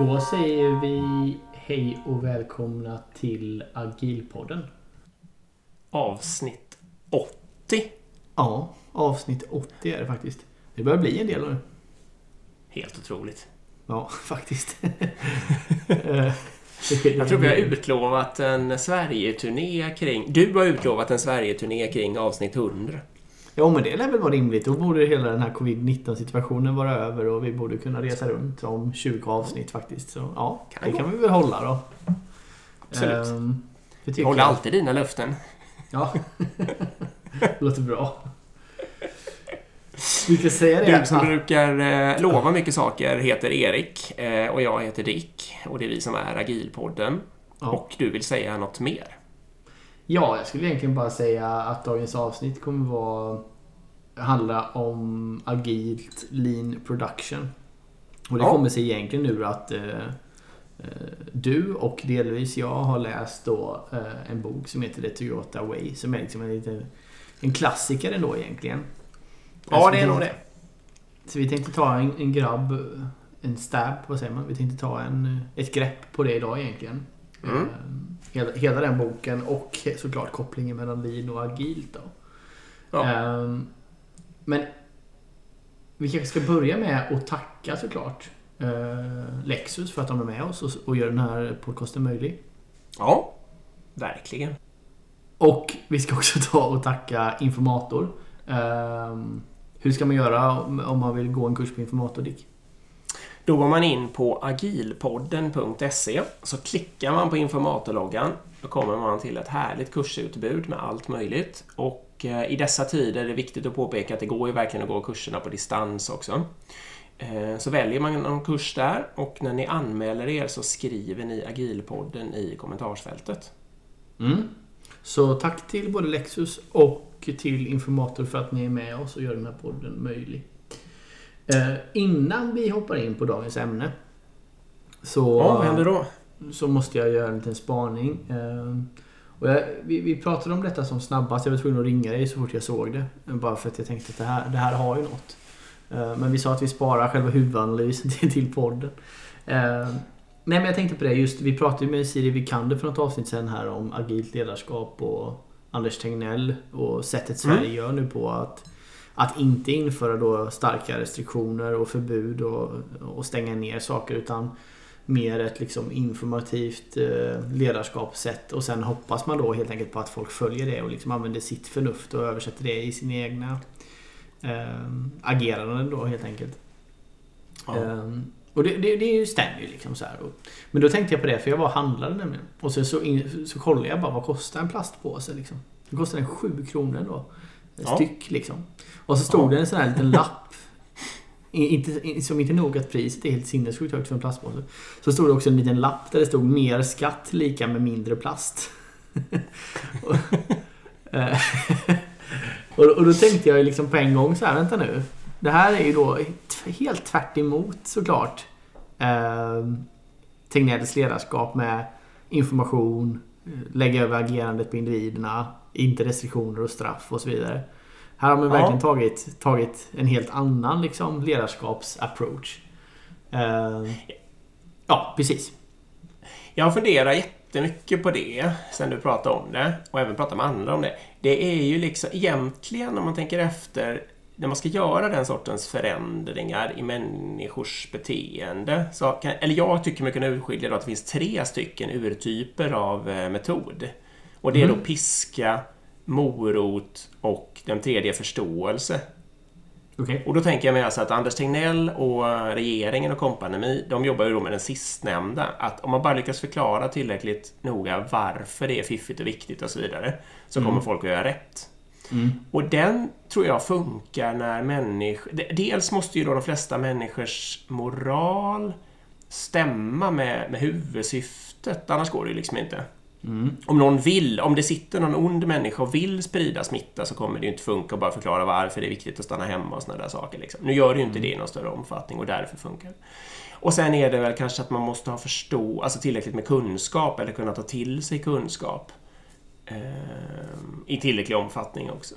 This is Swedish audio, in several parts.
Då säger vi hej och välkomna till Agilpodden. Avsnitt 80. Ja, avsnitt 80 är det faktiskt. Det börjar bli en del nu. Helt otroligt. Ja, faktiskt. Jag tror vi har utlovat en Sverige-turné kring... Du har utlovat en Sverige-turné kring avsnitt 100. Ja, men det lär väl vara rimligt. Då borde hela den här covid-19 situationen vara över och vi borde kunna resa runt om 20 avsnitt faktiskt. Så ja, Kan det kan vi väl hålla då. Absolut. Ehm, Du håller jag. alltid dina löften. Ja. det låter bra. Vi ska säga det. Du som brukar eh, lova mycket saker heter Erik eh, och jag heter Dick. Och det är vi som är Agilpodden. Ja. Och du vill säga något mer? Ja, jag skulle egentligen bara säga att dagens avsnitt kommer vara handla om agilt lean production. Och det Ja. kommer sig egentligen ur att eh, eh, du och delvis jag har läst då eh, en bok som heter The Toyota Way som är liksom en, liten, en klassiker ändå egentligen. Ja, Så det är nog det. Så vi tänkte ta en, en grabb, en stab, vad säger man? Vi tänkte ta en, ett grepp på det idag egentligen. Mm. Eh, Hela, hela den boken och såklart kopplingen mellan lean och agilt då. Ja. Ehm, men vi kanske ska börja med att tacka såklart eh, Lexus för att de är med oss och, och gör den här podcasten möjlig. ja, verkligen. Och vi ska också ta och tacka Informator. Ehm, hur ska man göra om, om man vill gå en kurs på Informator, Dick? Då går man in på agilpodden.se så klickar man på informatorloggan. Då kommer man till ett härligt kursutbud med allt möjligt. Och eh, i dessa tider är det viktigt att påpeka att det går ju verkligen att gå kurserna på distans också. Eh, så väljer man någon kurs där och när ni anmäler er så skriver ni agilpodden i kommentarsfältet. Mm. Så tack till både Lexus och till Informator för att ni är med oss och gör den här podden möjlig. Eh, innan vi hoppar in på dagens ämne så, Ja, vad händer då? så måste jag göra en liten spaning. Eh, och jag, vi, vi pratade om detta som snabbast. Jag var tvungen att ringa dig så fort jag såg det. Bara för att jag tänkte att det här, det här har ju något. Eh, men vi sa att vi sparar själva huvudanalysen till, till podden. Nej men jag tänkte på det just, vi pratade ju med Siri Vikander för något avsnitt sen här om agilt ledarskap och Anders Tegnell och sättet Sverige Mm. gör nu på att att inte införa då starka restriktioner och förbud och, och stänga ner saker utan mer ett liksom informativt eh, ledarskapssätt och sen hoppas man då helt enkelt på att folk följer det och liksom använder sitt förnuft och översätter det i sina egna eh, ageranden då helt enkelt. Ja. Ehm, och det, det, det stämmer ju liksom så här. Men då tänkte jag på det för jag var handlade nämligen. Och så, så, in, så kollade jag bara vad kostar en plastpåse liksom. Det kostar en 7 kronor då. Ja. styck liksom. Och så stod Ja. det en sån här liten lapp. Inte, som inte nog att priset är helt sinnessjukt högt för en plastpåse. Så stod det också en liten lapp där det stod mer skatt lika med mindre plast. och, eh, och, och då tänkte jag liksom på en gång så här, vänta nu. Det här är ju då helt tvärt emot såklart eh, Tegnells ledarskap med information, eh, lägga över agerandet på individerna, inte restriktioner och straff och så vidare. Här har man Ja. verkligen tagit, tagit en helt annan liksom, ledarskapsapproach. Eh, ja, precis. Jag funderar jättemycket på det sen du pratade om det och även pratat med andra om det. Det är ju liksom egentligen om man tänker efter när man ska göra den sortens förändringar i människors beteende. Så kan, eller jag tycker mig kunna urskilja att det finns tre stycken urtyper av eh, metod. Och det är då Mm. piska, morot och den tredje förståelse. Okej. Och då tänker jag mig alltså att Anders Tegnell och regeringen och kompani, de jobbar ju då med den sistnämnda. Att om man bara lyckas förklara tillräckligt noga varför det är fiffigt och viktigt och så vidare, så Mm. kommer folk att göra rätt. Mm. Och den tror jag funkar när människor... de- Dels måste ju då de flesta människors moral stämma med, med huvudsyftet, annars går det ju liksom inte. Mm. Om någon vill, om det sitter någon ond människa och vill sprida smitta så kommer det ju inte funka att bara förklara varför det är viktigt att stanna hemma och sådana där saker. Liksom. Nu gör det ju inte det i någon större omfattning och därför funkar det. Och sen är det väl kanske att man måste ha förstå, alltså tillräckligt med kunskap eller kunna ta till sig kunskap. Eh, I tillräcklig omfattning också.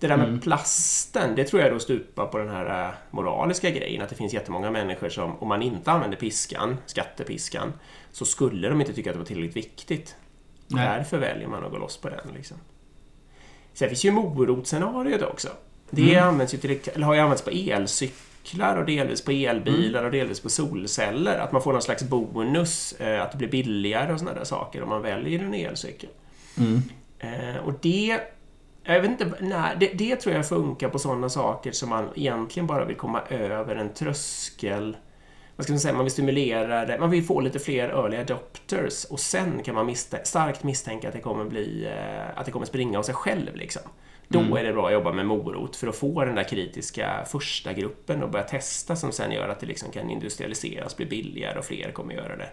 Det där med Mm. plasten, det tror jag då stupar på den här eh, moraliska grejen. Att det finns jättemånga människor som, om man inte använder piskan, skattepiskan, så skulle de inte tycka att det var tillräckligt viktigt. Nej. Därför väljer man att gå loss på den. Liksom. Sen finns ju morotsscenariot också. Det Mm. används ju till, eller har ju använts på elcyklar och delvis på elbilar och delvis på solceller. Att man får någon slags bonus, eh, att det blir billigare och sådana där saker om man väljer en elcykel. Mm. Eh, och det... Jag vet inte, nej, det, det tror jag funkar på sådana saker som man egentligen bara vill komma över en tröskel. Vad ska man säga? Man vill stimulera det. Man vill få lite fler early adopters och sen kan man misstänka, starkt misstänka att det kommer bli eh, att det kommer springa av sig själv. Liksom. Då Mm. är det bra att jobba med morot för att få den där kritiska första gruppen och börja testa som sen gör att det liksom kan industrialiseras, bli billigare och fler kommer göra det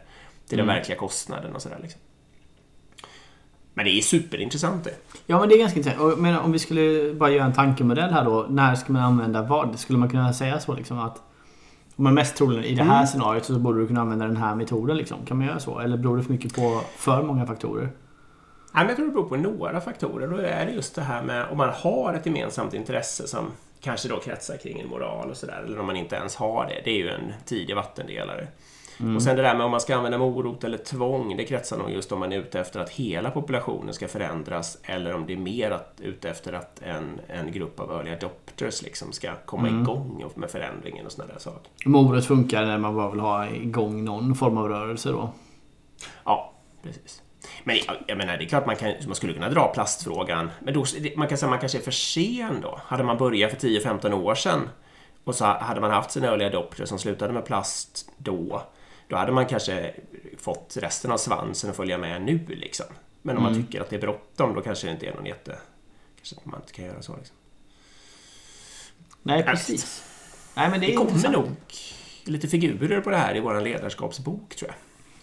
till den Mm. verkliga kostnaden och sådär. Liksom. Men det är superintressant det. Ja men det är ganska intressant. Men om vi skulle bara göra en tankemodell här då. När ska man använda vad? Skulle man kunna säga så liksom att man mest troligen i det här Mm. scenariot så borde du kunna använda den här metoden liksom. Kan man göra så? Eller beror det för mycket på för många faktorer? Men jag tror det beror på några faktorer. Då är det just det här med om man har ett gemensamt intresse som kanske då kretsar kring en moral och sådär. Eller om man inte ens har det. Det är ju en tidig vattendelare. Och sen det där med om man ska använda morot eller tvång. Det kretsar nog just om man är ute efter att hela populationen ska förändras. Eller om det är mer att, ute efter att en, en grupp av early adopters liksom ska komma Mm. igång med förändringen och sådana där saker. Morot funkar när man bara vill ha igång någon form av rörelse då. Ja, precis. Men jag, menar, det är klart man, kan, man skulle kunna dra plastfrågan. Men då, man kan säga att man kanske är för sen då. Hade man börjat för 10-15 år sedan och så hade man haft sin early adopter som slutade med plast då. Då hade man kanske fått resten av svansen att följa med nu liksom. Men om man Mm. tycker att det är bråttom då kanske det inte är någon jätte... Kanske man inte kan göra så liksom. Nej Ja, precis. Nej men det Det är kommer intressant. nog lite figurer på det här i vår ledarskapsbok tror jag.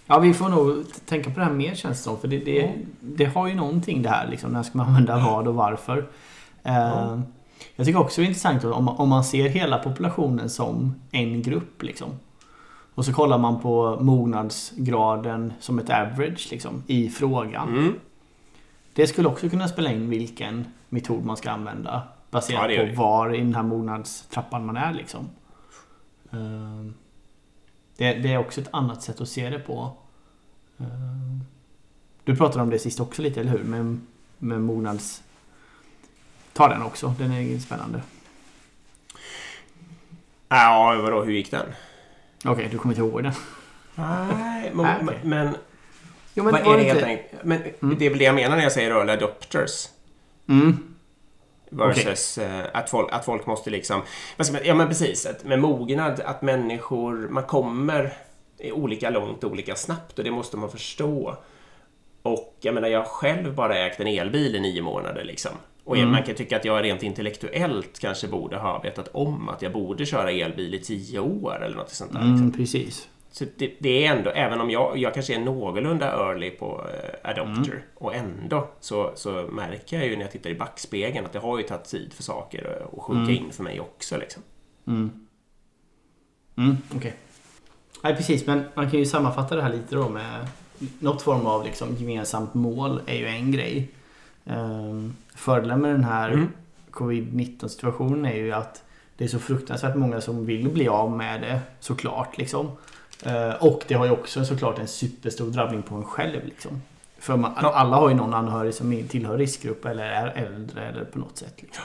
Ja vi får nog tänka på det här mer känns det som. För det, det, Ja. det har ju någonting det här liksom. När ska man använda vad och varför? Ja. Jag tycker också det är intressant om, man- om man ser hela populationen som en grupp liksom. Och så kollar man på mognadsgraden som ett average liksom, i frågan. Mm. Det skulle också kunna spela in vilken metod man ska använda. Baserat Ja, på var i den här mognadstrappan man är liksom. Ehm, Det, det är också ett annat sätt att se det på. Ehm, Du pratade om det sist också lite, eller hur? Med, med mognads... Ta den också, den är spännande. Ja, vadå, hur gick den? Okej, du kommer inte ihåg den. Nej, men, okej. men Jo, vad var är det helt enkelt? Men Mm. det är väl det jag menar när jag säger early adopters. Mm. Versus eh, att, folk, att folk måste liksom... vad Ja men precis, att med mognad, att människor... Man kommer olika långt, olika snabbt och det måste man förstå. Och jag menar, jag själv bara ägt en elbil i nio månader liksom. Och Mm. man kan tycka att jag rent intellektuellt kanske borde ha vetat om att jag borde köra elbil i tio år eller något sånt där. liksom. Mm, precis. Så det, det är ändå, även om jag, jag kanske är någorlunda early på eh, Adopter och ändå så, så märker jag ju när jag tittar i backspegeln att det har ju tagit tid för saker att- sjunka Mm. in för mig också. Liksom. Mm. Mm, okej. Nej, precis. Men man kan ju sammanfatta det här lite då med något form av liksom gemensamt mål är ju en grej. Um, fördelen med den här Mm. covid-19 situationen är ju att det är så fruktansvärt många som vill bli av med det såklart. Liksom. Eh, och det har ju också såklart en superstor drabbning på en själv. Liksom. För man, alla har ju någon anhörig som tillhör riskgrupp eller är äldre eller på något sätt. Liksom.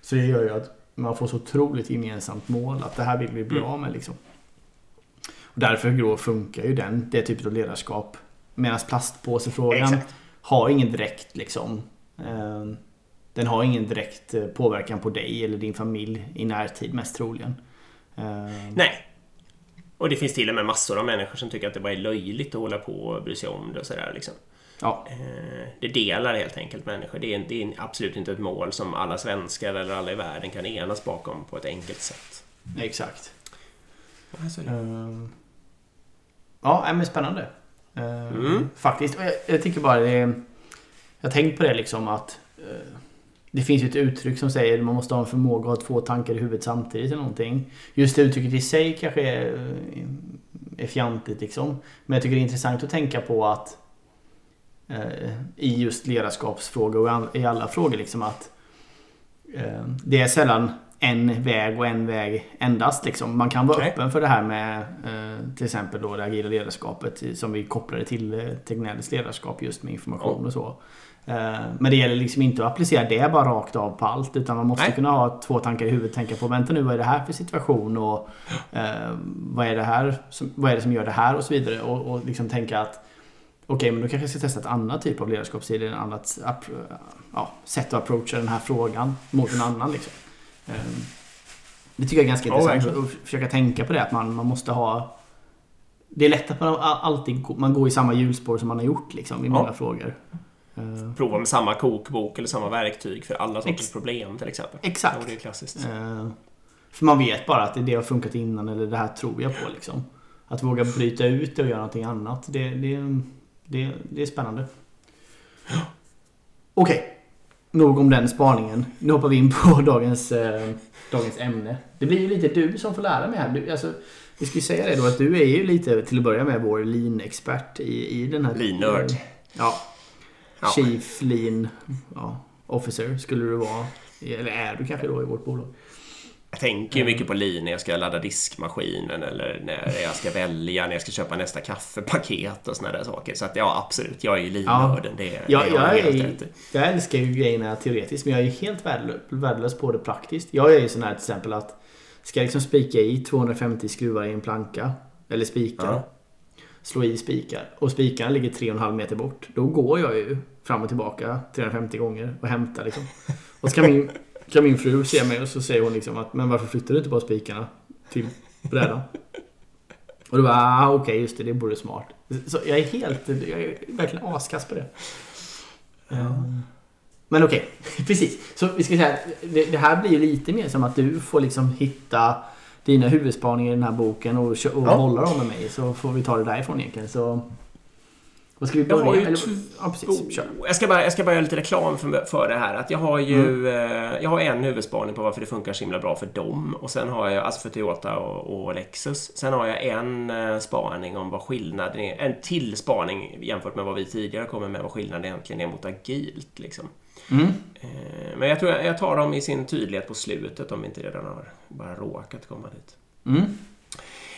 Så det gör ju att man får så otroligt gemensamt mål att det här vill vi bli Mm. av med. Liksom. Och därför då funkar ju den, det typet av ledarskap. Medan plastpåsefrågan Exakt. har ingen direkt liksom Den har ingen direkt eh, påverkan på dig eller din familj i närtid mest troligen. Eh, Nej. Och det finns till och med massor av människor som tycker att det bara är löjligt att hålla på och bry sig om det och sådär. Liksom. Ja, Eh, Det delar helt enkelt människor. Det är, det är absolut inte ett mål som alla svenskar eller alla i världen kan enas bakom på ett enkelt sätt. exakt. Ja, så är det. Eh, Ja, men spännande. Mm. Faktiskt. Jag, jag tycker bara det är, Jag har tänkt på det liksom att eh, Det finns ju ett uttryck som säger att man måste ha en förmåga att ha två tankar i huvudet samtidigt eller någonting. Just det uttrycket i sig kanske är, eh, är fjantigt liksom. Men jag tycker det är intressant att tänka på att eh, i just ledarskapsfrågor och i all- i alla frågor liksom att eh, det är sällan en väg och en väg endast. Liksom. Man kan vara Nej. öppen för det här med eh, till exempel då det agila ledarskapet som vi kopplade till eh, Tegnells ledarskap just med information och så. Eh, Men det gäller liksom inte att applicera det bara rakt av på allt utan man måste Nej. kunna ha två tankar i huvudet. Tänka på vänta nu vad är det här för situation och eh, vad, är det här som, vad är det som gör det här och så vidare. Och, och liksom tänka att Okej, men då kanske jag ska testa ett annat typ av ledarskapsstil, ett annat ja, sätt att approacha den här frågan mot en annan. Liksom. Eh, Det tycker jag är ganska Ja, intressant att försöka tänka på det. Att man, man måste ha... Det är lätt att man alltid man går i samma hjulspår som man har gjort liksom, i Ja. många frågor. Eh, Prova med samma kokbok eller samma verktyg för alla sorters Ex- problem till exempel. Exakt. Ja, det är klassiskt. Eh, För man vet bara att det, har funkat innan eller det här tror jag på. Liksom. Att våga bryta ut det och göra någonting annat. Det, det, det, det är spännande. Okej. Nog om den spaningen. Nu hoppar vi in på dagens, eh, dagens ämne. Det blir ju lite du som får lära mig här. Du, alltså, vi ska ju säga det då att du är ju lite till att börja med vår lean-expert i, i den här... Lean-nörd. Ja. Ja. Chief Lean ja, Officer skulle du vara. Eller är du kanske då i vårt bolag. Jag tänker ju mycket på lean när jag ska ladda diskmaskinen eller när jag ska välja när jag ska köpa nästa kaffepaket och såna där saker. Så att ja, absolut. Jag är ju lean-nörden. Det, det Ja, har jag, helt är, rätt jag älskar ju grejerna teoretiskt men jag är ju helt värdelö- värdelös på det praktiskt. Jag är ju sån här till exempel att ska jag liksom spika i 250 skruvar i en planka eller spikar. Ja. Slå i spikar och spikarna ligger 3,5 meter bort. Då går jag ju fram och tillbaka 350 gånger och hämtar liksom. Och så kan min, kan min fru se mig och så säger hon liksom att men varför flyttar du inte bara spikarna till brädan? Och då bara ah, okej just det, det borde smart. Så jag är helt, jag är verkligen askass på det. Mm. Men okej, precis. Så vi ska säga att det, det här blir ju lite mer som att du får liksom hitta dina huvudspaningar i den här boken och, och Ja. bolla dem med mig. Så får vi ta det därifrån egentligen. Så... Vad ska vi Jag börja? har ju Eller- ja, precis. Oh, jag, ska bara, jag ska bara göra lite reklam för, för det här. Att jag har ju eh, jag har en huvudspaning på varför det funkar så himla bra för dem. Och sen har jag, alltså för Toyota och, och Lexus. Sen har jag en eh, spaning om vad skillnaden är. En till spaning jämfört med vad vi tidigare kommer med vad skillnaden egentligen är mot agilt. Liksom. Mm. Eh, men jag tror jag, jag tar dem i sin tydlighet på slutet om vi inte redan har bara råkat komma dit. Mm.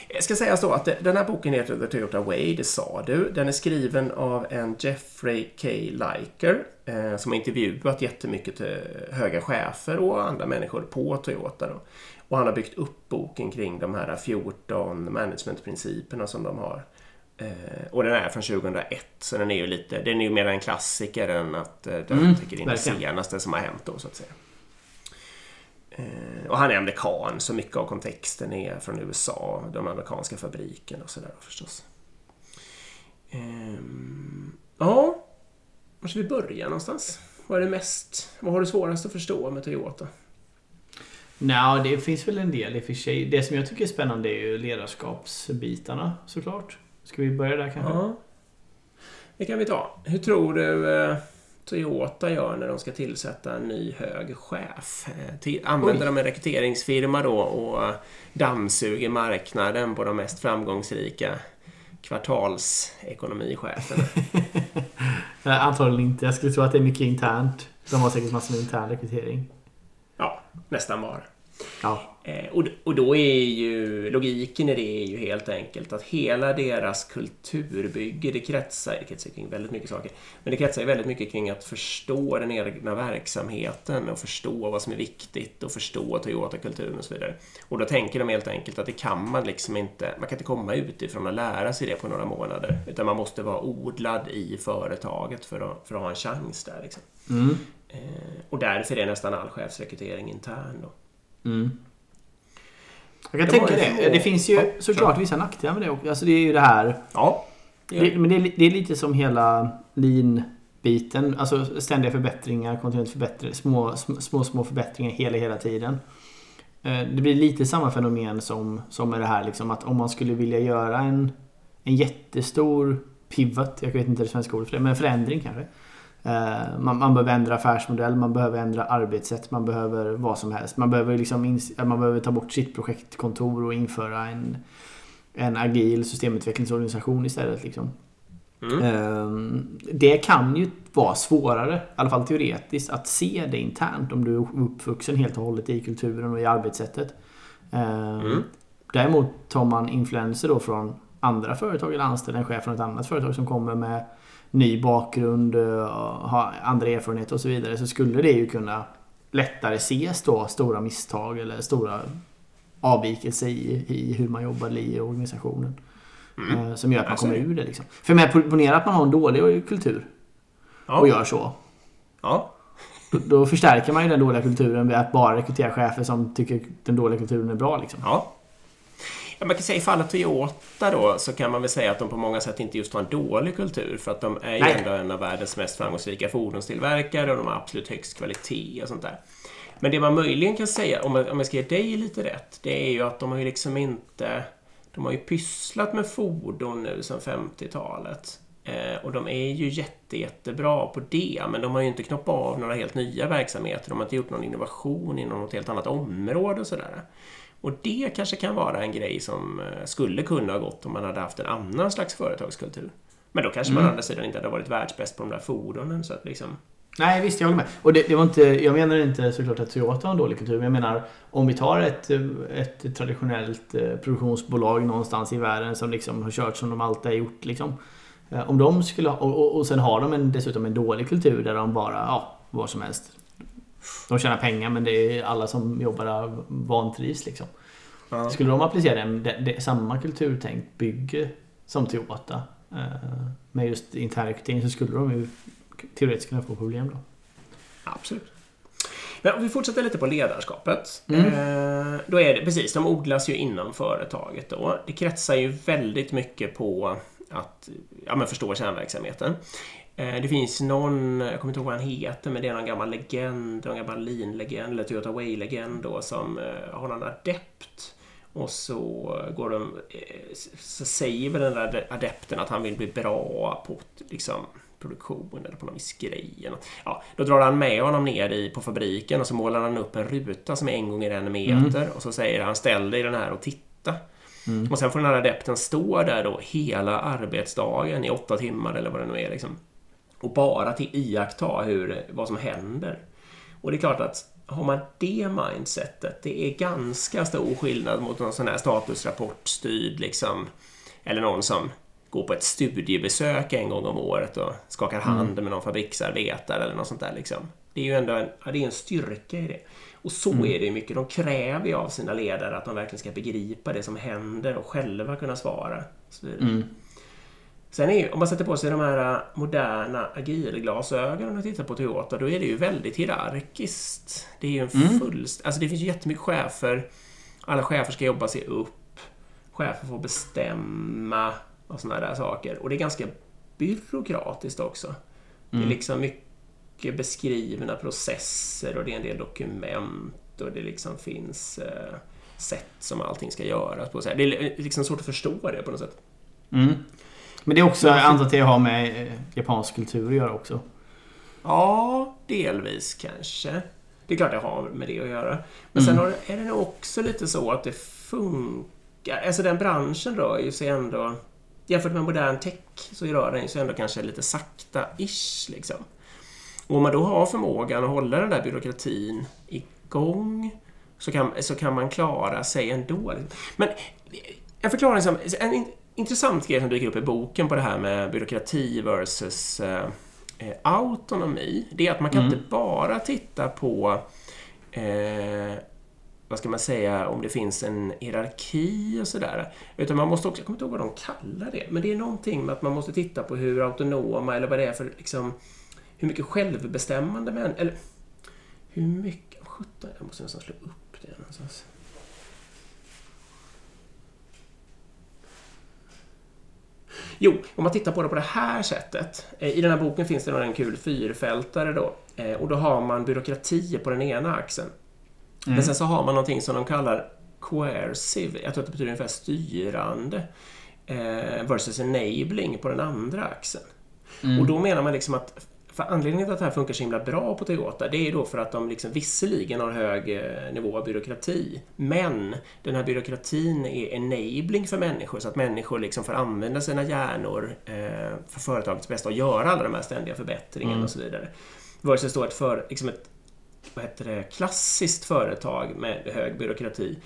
Jag ska säga så att den här boken heter The Toyota Way, det sa du. Den är skriven av en Jeffrey K. Liker eh, som har intervjuat jättemycket till höga chefer och andra människor på Toyota. Då. Och han har byggt upp boken kring de här 14 managementprinciperna som de har. Eh, och den är från 2001, så den är ju lite, den är ju mer en klassiker än att eh, den Mm, tycker in det senaste som har hänt då, så att säga. Eh, Och han är amerikan, så mycket av kontexten är från USA, de amerikanska fabrikerna och sådär förstås. Ehm, Ja, var ska vi börja någonstans? Vad är det mest, vad har du svårast att förstå med Toyota? Nja, det finns väl en del i och för sig. Det som jag tycker är spännande är ju ledarskapsbitarna såklart. Ska vi börja där kanske? Ja, det kan vi ta. Hur tror du eh, Toyota gör när de ska tillsätta en ny hög chef? Eh, till, använder Oj. de en rekryteringsfirma då och eh, dammsuger marknaden på de mest framgångsrika kvartalsekonomicheferna? Antagligen inte. Jag skulle tro att det är mycket internt. De har säkert massor med intern rekrytering. Ja, nästan var. Ja. Eh, och, och då är ju logiken i det är ju helt enkelt att hela deras kulturbygge, det kretsar, det kretsar kring väldigt mycket saker, men det kretsar ju väldigt mycket kring att förstå den egna verksamheten och förstå vad som är viktigt och förstå Toyota-kulturen och så vidare. Och då tänker de helt enkelt att det kan man liksom inte, man kan inte komma utifrån och lära sig det på några månader, utan man måste vara odlad i företaget för att, för att ha en chans där. Liksom. Mm. Eh, och därför är nästan all chefsrekrytering intern då. Mm. Jag kan Det tänka det. två- Det finns ju Ja, såklart vissa nackdelar med det också. Alltså det är ju det här... Ja, det men det är, det är lite som hela lean-biten. Alltså ständiga förbättringar, kontinuerligt förbättringar, små, små, små, förbättringar hela, hela tiden. Eh, Det blir lite samma fenomen som, som med det här liksom att om man skulle vilja göra en, en jättestor pivot, jag vet inte det svenska ordet för det, men en förändring kanske. Eh, Man, man behöver ändra affärsmodell, man behöver ändra arbetssätt, man behöver vad som helst. Man behöver, liksom ins- man behöver ta bort sitt projektkontor och införa en, en agil systemutvecklingsorganisation istället. Liksom. Mm. Ehm, det kan ju vara svårare, i alla fall teoretiskt, att se det internt om du är uppvuxen helt och hållet i kulturen och i arbetssättet. Ehm, mm. Däremot tar man influenser då från andra företag eller anställer en chef från ett annat företag som kommer med ny bakgrund, eh, har andra erfarenheter och så vidare så skulle det ju kunna lättare ses då stora misstag eller stora avvikelser i, i hur man jobbar i organisationen. Mm. Eh, som gör att man kommer ur det. Liksom. För med ponera att man har en dålig kultur ja. och gör så. Ja. Då, då, förstärker man ju den dåliga kulturen med att bara rekrytera chefer som tycker den dåliga kulturen är bra. Liksom. Ja. Ja, man kan säga i fallet Toyota då så kan man väl säga att de på många sätt inte just har en dålig kultur för att de är ju ändå en av världens mest framgångsrika fordonstillverkare och de har absolut högst kvalitet och sånt där. Men det man möjligen kan säga, om jag, om jag ska ge dig lite rätt, det är ju att de har ju liksom inte... De har ju pysslat med fordon nu sedan 50-talet. Eh, och de är ju jätte, jättebra på det, men de har ju inte knoppat av några helt nya verksamheter. De har inte gjort någon innovation inom något helt annat område och sådär. Och det kanske kan vara en grej som eh, skulle kunna ha gått om man hade haft en annan slags företagskultur. Men då kanske mm. man å andra sidan inte hade varit världsbäst på de där fordonen. Så att liksom... Nej, visst, jag håller med. Och det, det, var inte, jag menar inte såklart att Toyota har en dålig kultur. Men jag menar, om vi tar ett, ett traditionellt eh, produktionsbolag någonstans i världen som liksom har kört som de alltid har gjort. Liksom. Eh, om de skulle och, och, och sen har de en, dessutom en dålig kultur där de bara, ja, vad som helst de tjänar pengar men det är alla som jobbar där vantrivs liksom. Ja. Skulle de applicera det, det, det, samma kulturtänk bygge som Toyota eh, med just intern rekrytering så skulle de ju teoretiskt kunna få problem då. Absolut. Men om vi fortsätter lite på ledarskapet. Mm. Eh, då är det precis, de odlas ju inom företaget då. Det kretsar ju väldigt mycket på att ja, men förstå kärnverksamheten. Eh, det finns någon, jag kommer inte ihåg vad han heter, men det är någon gammal legend, någon gammal Lean-legend, eller Toyota Way-legend då, som eh, har någon adept. Och så går de, eh, så säger väl den där adepten att han vill bli bra på liksom, produktion eller på någon viss grej. Ja, då drar han med honom ner i, på fabriken och så målar han upp en ruta som är en gånger en meter mm. och så säger han ställ dig i den här och titta. Mm. Och sen får den här adepten stå där då hela arbetsdagen i åtta timmar eller vad det nu är. Liksom och bara till iaktta hur, vad som händer. Och det är klart att har man det mindsetet, det är ganska stor skillnad mot någon sån här statusrapportstyrd liksom, eller någon som går på ett studiebesök en gång om året och skakar hand mm. med någon fabriksarbetare eller något sånt där. Liksom. Det är ju ändå en, ja, det är en styrka i det. Och så mm. är det ju mycket. De kräver ju av sina ledare att de verkligen ska begripa det som händer och själva kunna svara. Mm. Sen är, om man sätter på sig de här moderna agilglasögonen och tittar på Toyota, då är det ju väldigt hierarkiskt. Det är ju en mm. Alltså det finns ju jättemycket chefer. Alla chefer ska jobba sig upp. Chefer får bestämma och sådana där saker. Och det är ganska byråkratiskt också. Mm. Det är mm. liksom mycket beskrivna processer och det är en del dokument och det liksom finns eh, sätt som allting ska göras på. Det är liksom svårt att förstå det på något sätt. Mm. Men det är också, jag antar att det har med eh, japansk kultur att göra också. Ja, delvis kanske. Det är klart det har med det att göra. Men mm. sen är det nog också lite så att det funkar. Alltså den branschen rör ju sig ändå... Jämfört med modern tech så rör den sig ändå kanske lite sakta-ish. Liksom. Och om man då har förmågan att hålla den där byråkratin igång så kan, så kan man klara sig ändå. Men en förklaring som... En, intressant grej som dyker upp i boken på det här med byråkrati versus eh, eh, autonomi, det är att man kan mm. inte bara titta på eh, vad ska man säga, om det finns en hierarki och sådär. Utan man måste också, jag kommer inte ihåg vad de kallar det, men det är någonting med att man måste titta på hur autonoma, eller vad det är för, liksom, hur mycket självbestämmande män, eller hur mycket, sjutton, jag måste nästan slå upp det någonstans. Jo, om man tittar på det på det här sättet. Eh, I den här boken finns det en kul fyrfältare då. Eh, och då har man byråkrati på den ena axeln. Mm. Men sen så har man någonting som de kallar coercive, jag tror att det betyder ungefär styrande, eh, versus enabling på den andra axeln. Mm. Och då menar man liksom att för anledningen till att det här funkar så himla bra på Toyota det är då för att de liksom visserligen har hög eh, nivå av byråkrati men den här byråkratin är enabling för människor så att människor liksom får använda sina hjärnor eh, för företagets bästa och göra alla de här ständiga förbättringarna Mm. och så vidare. Versus då ett, för, liksom ett vad heter det, klassiskt företag med hög byråkrati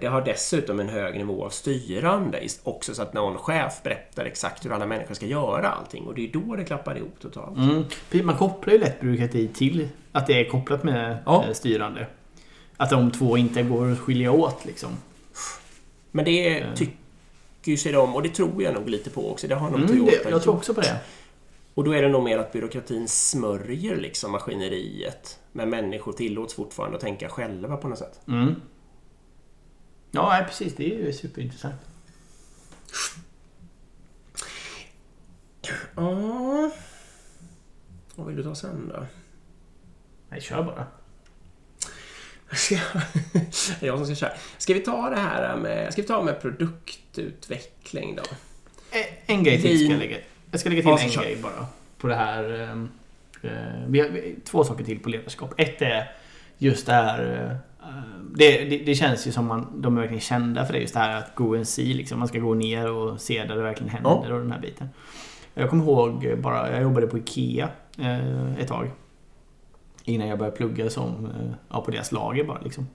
Det har dessutom en hög nivå av styrande också så att någon chef berättar exakt hur alla människor ska göra allting och det är då det klappar ihop totalt. Mm. Man kopplar ju lätt byråkrati till att det är kopplat med Ja. eh, styrande. Att de två inte går att skilja åt liksom. Men det Eh. tycker sig de och det tror jag nog lite på också. Det har nog Mm, Toyota det, jag tror också på det. Och då är det nog mer att byråkratin smörjer liksom maskineriet. Men människor tillåts fortfarande att tänka själva på något sätt. Mm. Ja, precis. Det är ju superintressant. Ja... Vad vill du ta sen då? Nej, kör bara. Ska jag, jag som ska köra. Ska vi ta det här med, ska vi ta med produktutveckling då? Eh, En grej till ska jag lägga. Jag ska lägga till en kör. grej bara. På det här. eh, vi har vi har två saker till på ledarskap. Ett är just det här. Det, det, det känns ju som man, de är verkligen kända för det. Just det här att go and see. Liksom. Man ska gå ner och se där det verkligen händer Ja. och den här biten. Jag kommer ihåg bara, jag jobbade på IKEA eh, ett tag. Innan jag började plugga som, eh, ja, på deras lager bara liksom.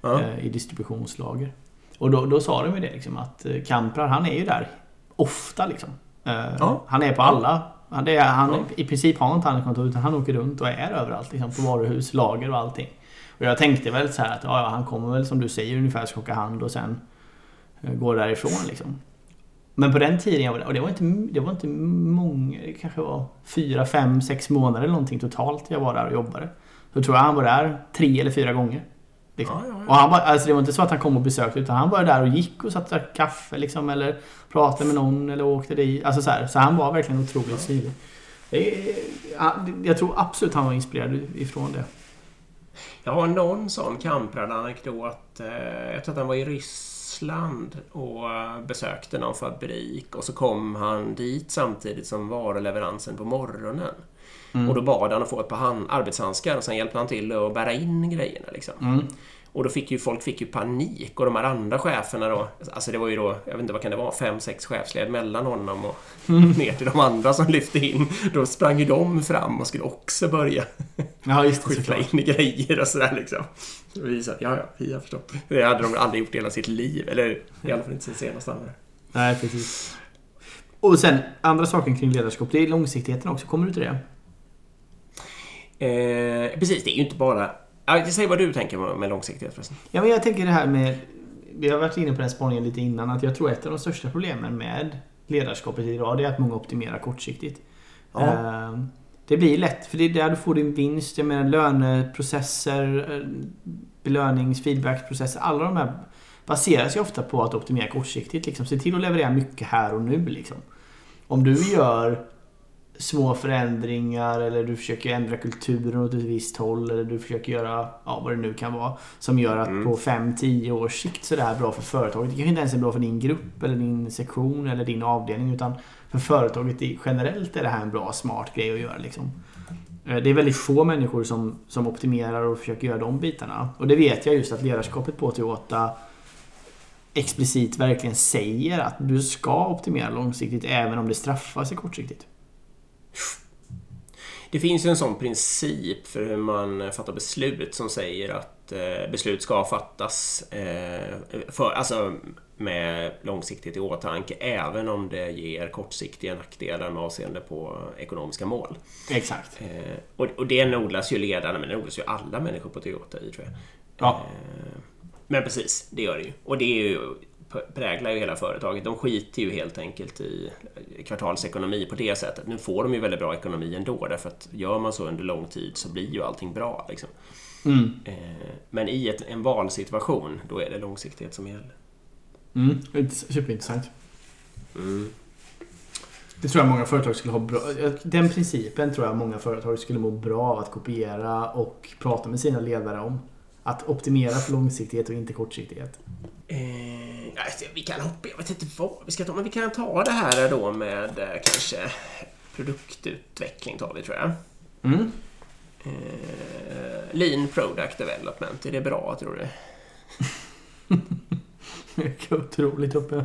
Ja. eh, i distributionslager. Och då, då sa de ju det liksom att eh, Kamprar han är ju där ofta liksom. Eh, Ja. Han är på alla. Han, det han. I princip har han inte handelskontor utan han åker runt och är överallt. Liksom, på varuhus, lager och allting. Och jag tänkte väl så att ja, han kommer väl som du säger ungefär skaka hand och sen eh, gå därifrån liksom. Men på den tiden jag var där, och det var inte, det var inte många, det kanske var fyra, fem, sex månader eller någonting totalt jag var där och jobbade. Så tror jag han var där tre eller fyra gånger. Liksom. Ja, ja, ja. Och han var, alltså det var inte så att han kom och besökte utan han var där och gick och satte kaffe liksom eller pratade med någon eller åkte dit. Alltså så, här, så han var verkligen otroligt ja, Jag tror absolut han var inspirerad ifrån det. Jag har någon sån kamprad anekdot. Eh, Jag tror att han var i Ryssland och eh, besökte någon fabrik och så kom han dit samtidigt som varuleveransen på morgonen. Mm. Och då bad han att få ett par hand, arbetshandskar och sen hjälpte han till att bära in grejerna. Liksom. Mm. Och då fick ju folk fick ju panik och de här andra cheferna då, alltså det var ju då, jag vet inte vad kan det vara, fem, sex chefsled mellan honom och ner till de andra som lyfte in. Då sprang ju de fram och skulle också börja Ja just det skyffla in grejer och sådär liksom. Så vi sa, ja, ja, vi har förstått. Det hade de aldrig gjort i hela sitt liv, eller i alla fall inte sin senaste andra. Nej precis. Och sen andra saken kring ledarskap, det är långsiktigheten också. Kommer du till det? Eh, precis, det är ju inte bara... Ja, säg vad du tänker med, långsiktighet förresten. Ja men jag tänker det här med Vi har varit inne på den spaningen lite innan att jag tror ett av de största problemen med ledarskapet idag är att många optimerar kortsiktigt. Ja. Eh, Det blir lätt, för det är där du får din vinst. Jag menar löneprocesser, eh, belönings, feedbackprocesser. Alla de här baseras ju ofta på att optimera kortsiktigt. Liksom. Se till att leverera mycket här och nu. Liksom. Om du gör små förändringar eller du försöker ändra kulturen åt ett visst håll eller du försöker göra ja, vad det nu kan vara som gör att Mm. på 5-10 års sikt så är det här bra för företaget. Det kanske inte ens är bra för din grupp eller din sektion eller din avdelning utan för företaget generellt är det här en bra smart grej att göra. Liksom. Eh, Det är väldigt få människor som, som optimerar och försöker göra de bitarna. Och det vet jag just att ledarskapet på Toyota explicit verkligen säger att du ska optimera långsiktigt även om det straffar sig kortsiktigt. Det finns ju en sån princip för hur man fattar beslut som säger att eh, beslut ska fattas eh, för, alltså, med långsiktighet i åtanke även om det ger kortsiktiga nackdelar med avseende på ekonomiska mål. Exakt. Eh, och, och det odlas ju ledarna, men det odlas ju alla människor på Toyota i tror jag. Ja. Men precis, det gör det ju. Och det är ju, präglar ju hela företaget. De skiter ju helt enkelt i kvartalsekonomi på det sättet. Nu får de ju väldigt bra ekonomi ändå, därför att gör man så under lång tid så blir ju allting bra. Liksom. Mm. Eh, men i ett, en valsituation, då är det långsiktighet som gäller. Mm. Superintressant. Mm. Det tror jag många företag skulle ha bra... Den principen tror jag många företag skulle må bra av att kopiera och prata med sina ledare om. Att optimera för långsiktighet och inte kortsiktighet. Eh, alltså, vi kan hoppa, jag vet inte vad vi ska ta, men vi kan ta det här då med eh, kanske produktutveckling tar vi tror jag. Mm. Eh, lean Product Development, är det bra tror du? Otroligt öppen,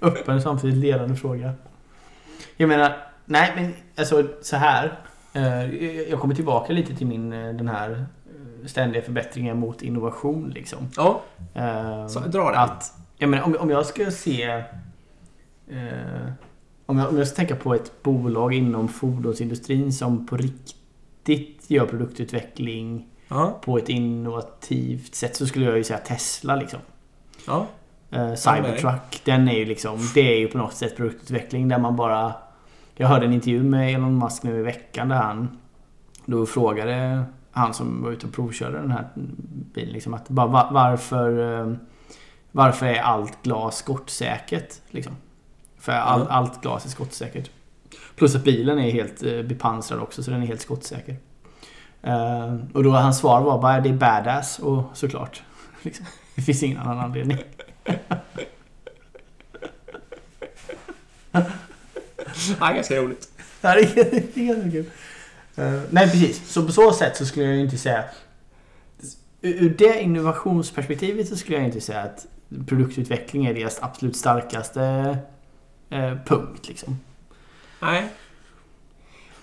öppen samtidigt ledande fråga. Jag menar, nej men alltså så här. Eh, jag kommer tillbaka lite till min eh, den här ständiga förbättringen mot innovation liksom. Ja, Eh, så, dra det. att, jag menar, om, om jag ska se... Eh, om, jag, om jag ska tänka på ett bolag inom fordonsindustrin som på riktigt gör produktutveckling Ja, på ett innovativt sätt så skulle jag ju säga Tesla liksom. ja. Eh, Cybertruck, den är ju liksom... Det är ju på något sätt produktutveckling där man bara... Jag hörde en intervju med Elon Musk nu i veckan där han... Då frågade han som var ute och provkörde den här bilen liksom att bara va- varför... eh, Varför är allt glas skottsäkert? Liksom. För all, Ja. allt glas är skottsäkert. Plus att bilen är helt eh, bepansrad också så den är helt skottsäker. Eh, och då hans svar var bara det är badass och såklart. Liksom. Det finns ingen annan anledning. ja ganska roligt. Det här är, det är ganska kul. Eh, Nej precis, så på så sätt så skulle jag inte säga... Ur det innovationsperspektivet så skulle jag inte säga att produktutveckling är deras absolut starkaste eh, punkt. Liksom. Nej.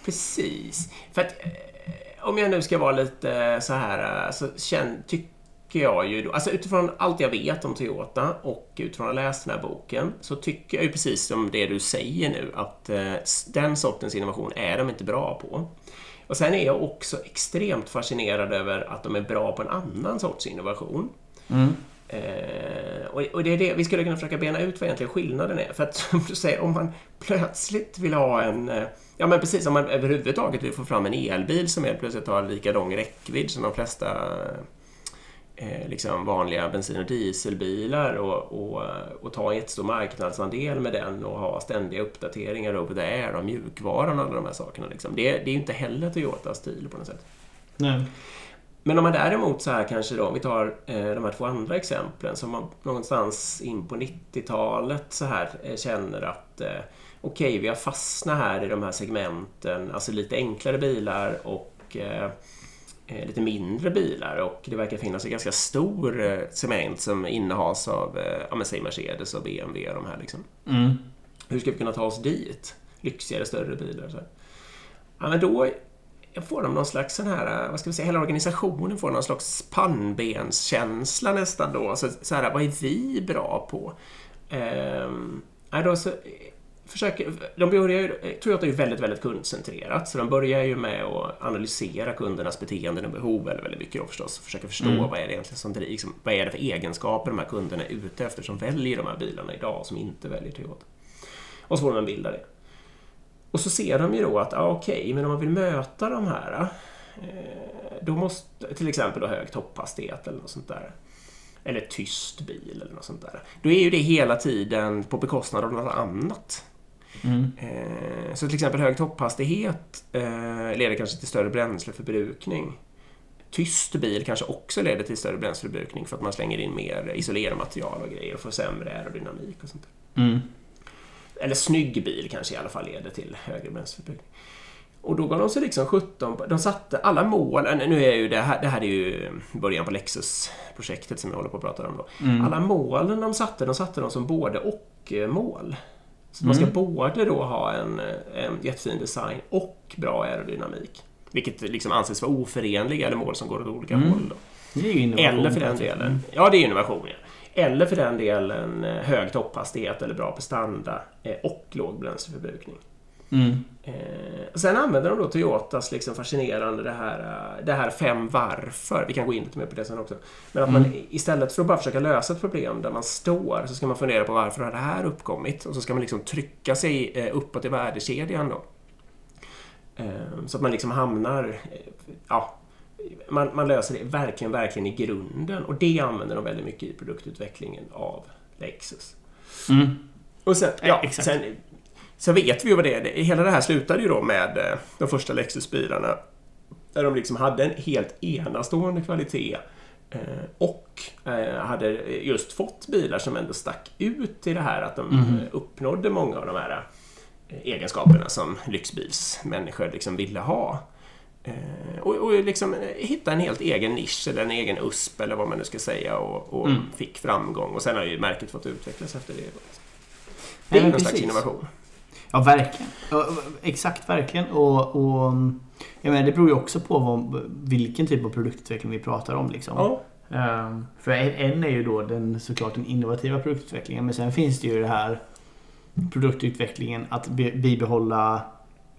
Precis. För att eh, om jag nu ska vara lite så här eh, så känn, tycker jag ju då, alltså utifrån allt jag vet om Toyota och utifrån att ha läst den här boken så tycker jag ju precis som det du säger nu att eh, den sortens innovation är de inte bra på. Och sen är jag också extremt fascinerad över att de är bra på en annan sorts innovation. Mm. Eh, och, och det är det vi skulle kunna försöka bena ut vad egentligen skillnaden är. För att som du säger, om man plötsligt vill ha en... Eh, ja men precis, om man överhuvudtaget vill få fram en elbil som helt plötsligt har lika lång räckvidd som de flesta eh, liksom vanliga bensin och dieselbilar och, och, och ta jättestor marknadsandel med den och ha ständiga uppdateringar over the air av mjukvaran och alla de här sakerna. Liksom. Det, det är ju inte heller Toyotas stil på något sätt. Nej. Men om man däremot så här kanske då, om vi tar eh, de här två andra exemplen som man någonstans in på 90-talet så här eh, känner att eh, okej, vi har fastnat här i de här segmenten, alltså lite enklare bilar och eh, lite mindre bilar och det verkar finnas en ganska stor eh, segment som innehas av, eh, ja men säg Mercedes och BMW och de här liksom. Mm. Hur ska vi kunna ta oss dit? Lyxigare, större bilar så här. Ja, men då får de någon slags sån här, vad ska vi säga, hela organisationen får någon slags pannbenskänsla nästan då. Så, så här, vad är vi bra på? Ehm, då så, försöker, de börjar ju, Toyota är ju väldigt, väldigt kundcentrerat, så de börjar ju med att analysera kundernas beteenden och behov väldigt, väldigt mycket då förstås. Försöka förstå Mm. vad är det egentligen som liksom, vad är det för egenskaper de här kunderna är ute efter som väljer de här bilarna idag som inte väljer Toyota. Och så får de en bild av det. Och så ser de ju då att, ah, okej, men om man vill möta de här, eh, då måste, till exempel då hög topphastighet eller något sånt där. Eller tyst bil eller något sånt där. Då är ju det hela tiden på bekostnad av något annat. Mm. Eh, Så till exempel hög topphastighet eh, leder kanske till större bränsleförbrukning. Tyst bil kanske också leder till större bränsleförbrukning för att man slänger in mer isolermaterial och grejer och får sämre aerodynamik och sånt. Mm. Eller snygg bil kanske i alla fall leder till högre bränsleförbrukning. Och då gav de sig liksom 17 på- De satte alla mål. äh, Nu är ju det här, det här är ju början på Lexus-projektet som jag håller på att prata om då. Mm. Alla målen de satte, de satte dem som både och-mål. Så man ska Mm. både då ha en, en jättefin design och bra aerodynamik. Vilket liksom anses vara oförenliga eller mål som går åt olika Mm. håll. Då. Det är ju innovation. Eller för den delen, ja det är innovation ja. Eller för den delen eh, hög topphastighet eller bra prestanda eh, och låg bränsleförbrukning. Mm. Eh, sen använder de då Toyotas liksom fascinerande det här, eh, det här fem varför. Vi kan gå in lite mer på det sen också. Men att man Mm. istället för att bara försöka lösa ett problem där man står så ska man fundera på varför har det här uppkommit? Och så ska man liksom trycka sig eh, uppåt i värdekedjan då. Eh, så att man liksom hamnar... Ja, man, man löser det verkligen, verkligen i grunden. Och det använder de väldigt mycket i produktutvecklingen av Lexus. Mm. Och sen, ja, exakt. sen, sen vet vi ju vad det är. Hela det här slutade ju då med eh, de första Lexus-bilarna. Där de liksom hade en helt enastående kvalitet. eh, Och eh, hade just fått bilar som ändå stack ut i det här att de eh, uppnådde många av de här egenskaperna som lyxbilsmänniskor liksom ville ha. Och, och liksom hitta en helt egen nisch eller en egen USP eller vad man nu ska säga och, och Mm. fick framgång. Och sen har ju märket fått utvecklas efter det. Det är en slags precis. innovation. Ja, verkligen. Ja, exakt, verkligen. Och, och jag menar, det beror ju också på vad, vilken typ av produktutveckling vi pratar om. Liksom. Ja. Ehm, för en, är ju då den, såklart den innovativa produktutvecklingen. Men sen finns det ju det här produktutvecklingen att be, bibehålla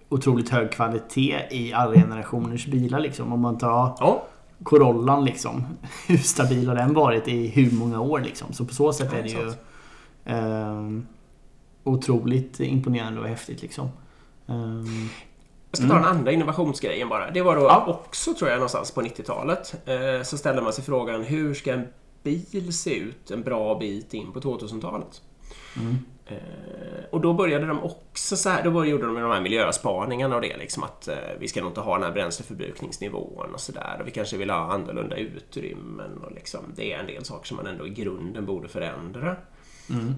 otroligt hög kvalitet i alla generationers bilar. Liksom. Om man tar Ja, Corollan liksom. Hur stabil har den varit i hur många år liksom. Så på så sätt Ja, är det ju sant. Otroligt imponerande och häftigt liksom. Ehm, Jag ska ta den andra innovationsgrejen bara. Det var då Ja. också, tror jag, någonstans på 90-talet. Eh, så ställde man sig frågan hur ska en bil se ut en bra bit in på 2000-talet? mm. Eh, och då började de också så här, då gjorde de de här miljöspaningarna och det liksom att eh, vi ska nog inte ha den här bränsleförbrukningsnivån och sådär och vi kanske vill ha annorlunda utrymmen och liksom det är en del saker som man ändå i grunden borde förändra. Mm.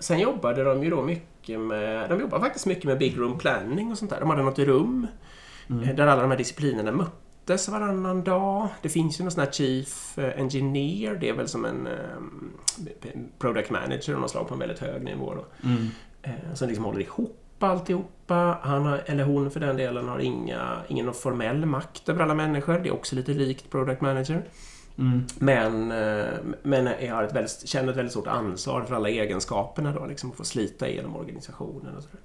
Sen jobbade de ju då mycket med, de jobbade faktiskt mycket med big room planning och sånt där. De hade något rum Mm. eh, där alla de här disciplinerna möttes varannan dag. Det finns ju någon sån här Chief eh, Engineer, det är väl som en eh, Product Manager av något slag på en väldigt hög nivå. Då. Mm. Som liksom håller ihop alltihopa. Han har, eller hon för den delen har inga, ingen formell makt över alla människor. Det är också lite likt Product Manager. Mm. Men, eh, men jag har ett väldigt, känner ett väldigt stort ansvar för alla egenskaperna då, liksom att få slita igenom organisationen och sådär.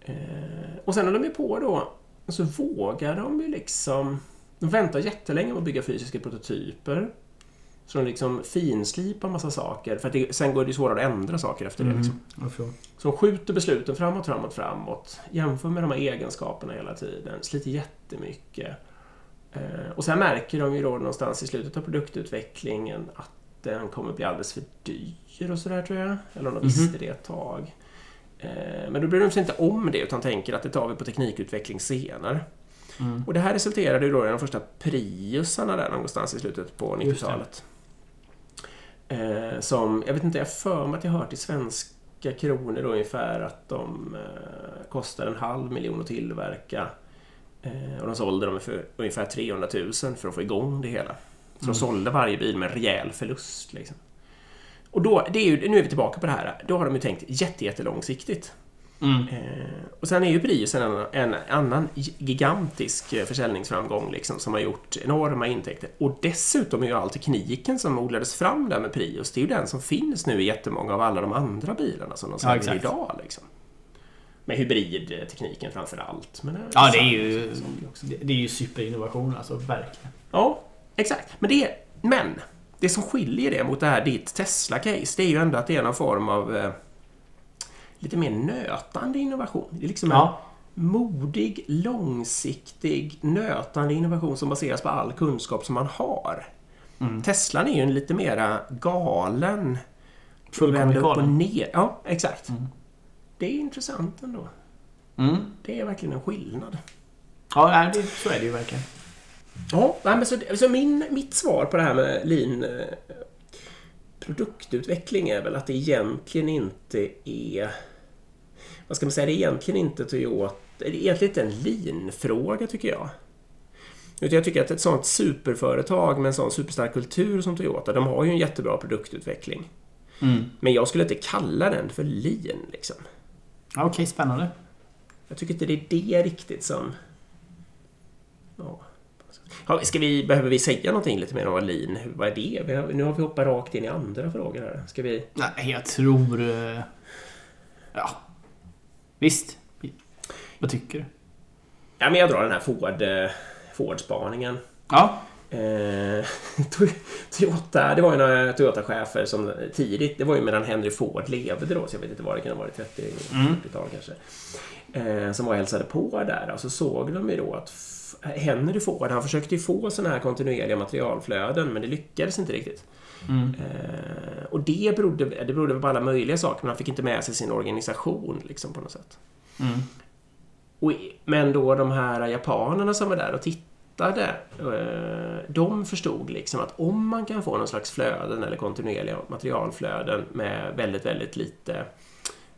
Eh, och sen när de är på då, så vågar de ju liksom... De väntar jättelänge med att bygga fysiska prototyper. Så de liksom finslipar massa saker, för att det, sen går det ju svårare att ändra saker efter det. Mm. Liksom. Så de skjuter besluten framåt, framåt, framåt. Jämför med de här egenskaperna hela tiden. Sliter jättemycket. Eh, och sen märker de ju då någonstans i slutet av produktutvecklingen att den kommer bli alldeles för dyr och sådär tror jag. Eller om de Mhm. visste det ett tag. Eh, men då bryr de sig inte om det utan tänker att det tar vi på teknikutveckling senare. Mm. Och det här resulterade ju då i de första Priusarna där någonstans i slutet på Just det. 90-talet. Eh, som, jag vet inte, jag för mig att jag hört i svenska kronor då ungefär att de kostar en halv miljon att tillverka. Eh, och de sålde dem för ungefär 300 000 för att få igång det hela. Så Mm. de sålde varje bil med en rejäl förlust. Liksom. Och då, det är ju, nu är vi tillbaka på det här. Då har de ju tänkt jätte, jättelångsiktigt. Mm. Eh, och sen är ju Prius en, annan- en annan gigantisk eh, försäljningsframgång liksom, som har gjort enorma intäkter. Och dessutom är ju all tekniken som odlades fram där med Prius, det är ju den som finns nu i jättemånga av alla de andra bilarna som de säljer exakt. idag. Liksom. Med hybridtekniken framför allt. Men Ja, det är ju, det är ju superinnovation alltså, verkligen. Ja, exakt. Men, det, men det som skiljer det mot det här ditt Tesla-case, det är ju ändå att det är någon form av eh, lite mer nötande innovation. Det är liksom en Ja. modig, långsiktig, nötande innovation som baseras på all kunskap som man har. Mm. Teslan är ju en lite mera galen, upp och galen. ner. Ja, exakt. Mm. Det är intressant ändå. Mm. Det är verkligen en skillnad. Ja, det, så är det ju verkligen. Ja, men så, så min, mitt svar på det här med lean eh, produktutveckling är väl att det egentligen inte är... Vad ska man säga? Det är egentligen inte Toyota... Det är egentligen inte en lean-fråga tycker jag. Utan jag tycker att ett sånt superföretag med en sån superstark kultur som Toyota, de har ju en jättebra produktutveckling. Mm. Men jag skulle inte kalla den för lean liksom. Ja, Okej, spännande. Jag tycker inte det är det riktigt som... Ja. Ja, Ska vi, behöver vi säga någonting lite mer om lean, vad är det? Har, nu har vi hoppat rakt in i andra frågor här. Ska vi... Nej, jag tror... eh, Ja. Visst. Vad tycker du? Ja, men jag drar den här Ford, eh, Ford-spaningen. Ja. Eh, Toy- Toyota, det var ju några Toyota-chefer som tidigt, det var ju medan Henry Ford levde då, så jag vet inte vad det kan ha varit, 30 Mm. 40-tal kanske. Eh, som var och hälsade på där och så såg de ju då att Henry Ford, han försökte ju få sådana här kontinuerliga materialflöden men det lyckades inte riktigt. Mm. Eh, och det berodde, det berodde på alla möjliga saker men han fick inte med sig sin organisation liksom på något sätt. Mm. Och, men då de här japanerna som var där och tittade, eh, de förstod liksom att om man kan få någon slags flöden eller kontinuerliga materialflöden med väldigt, väldigt lite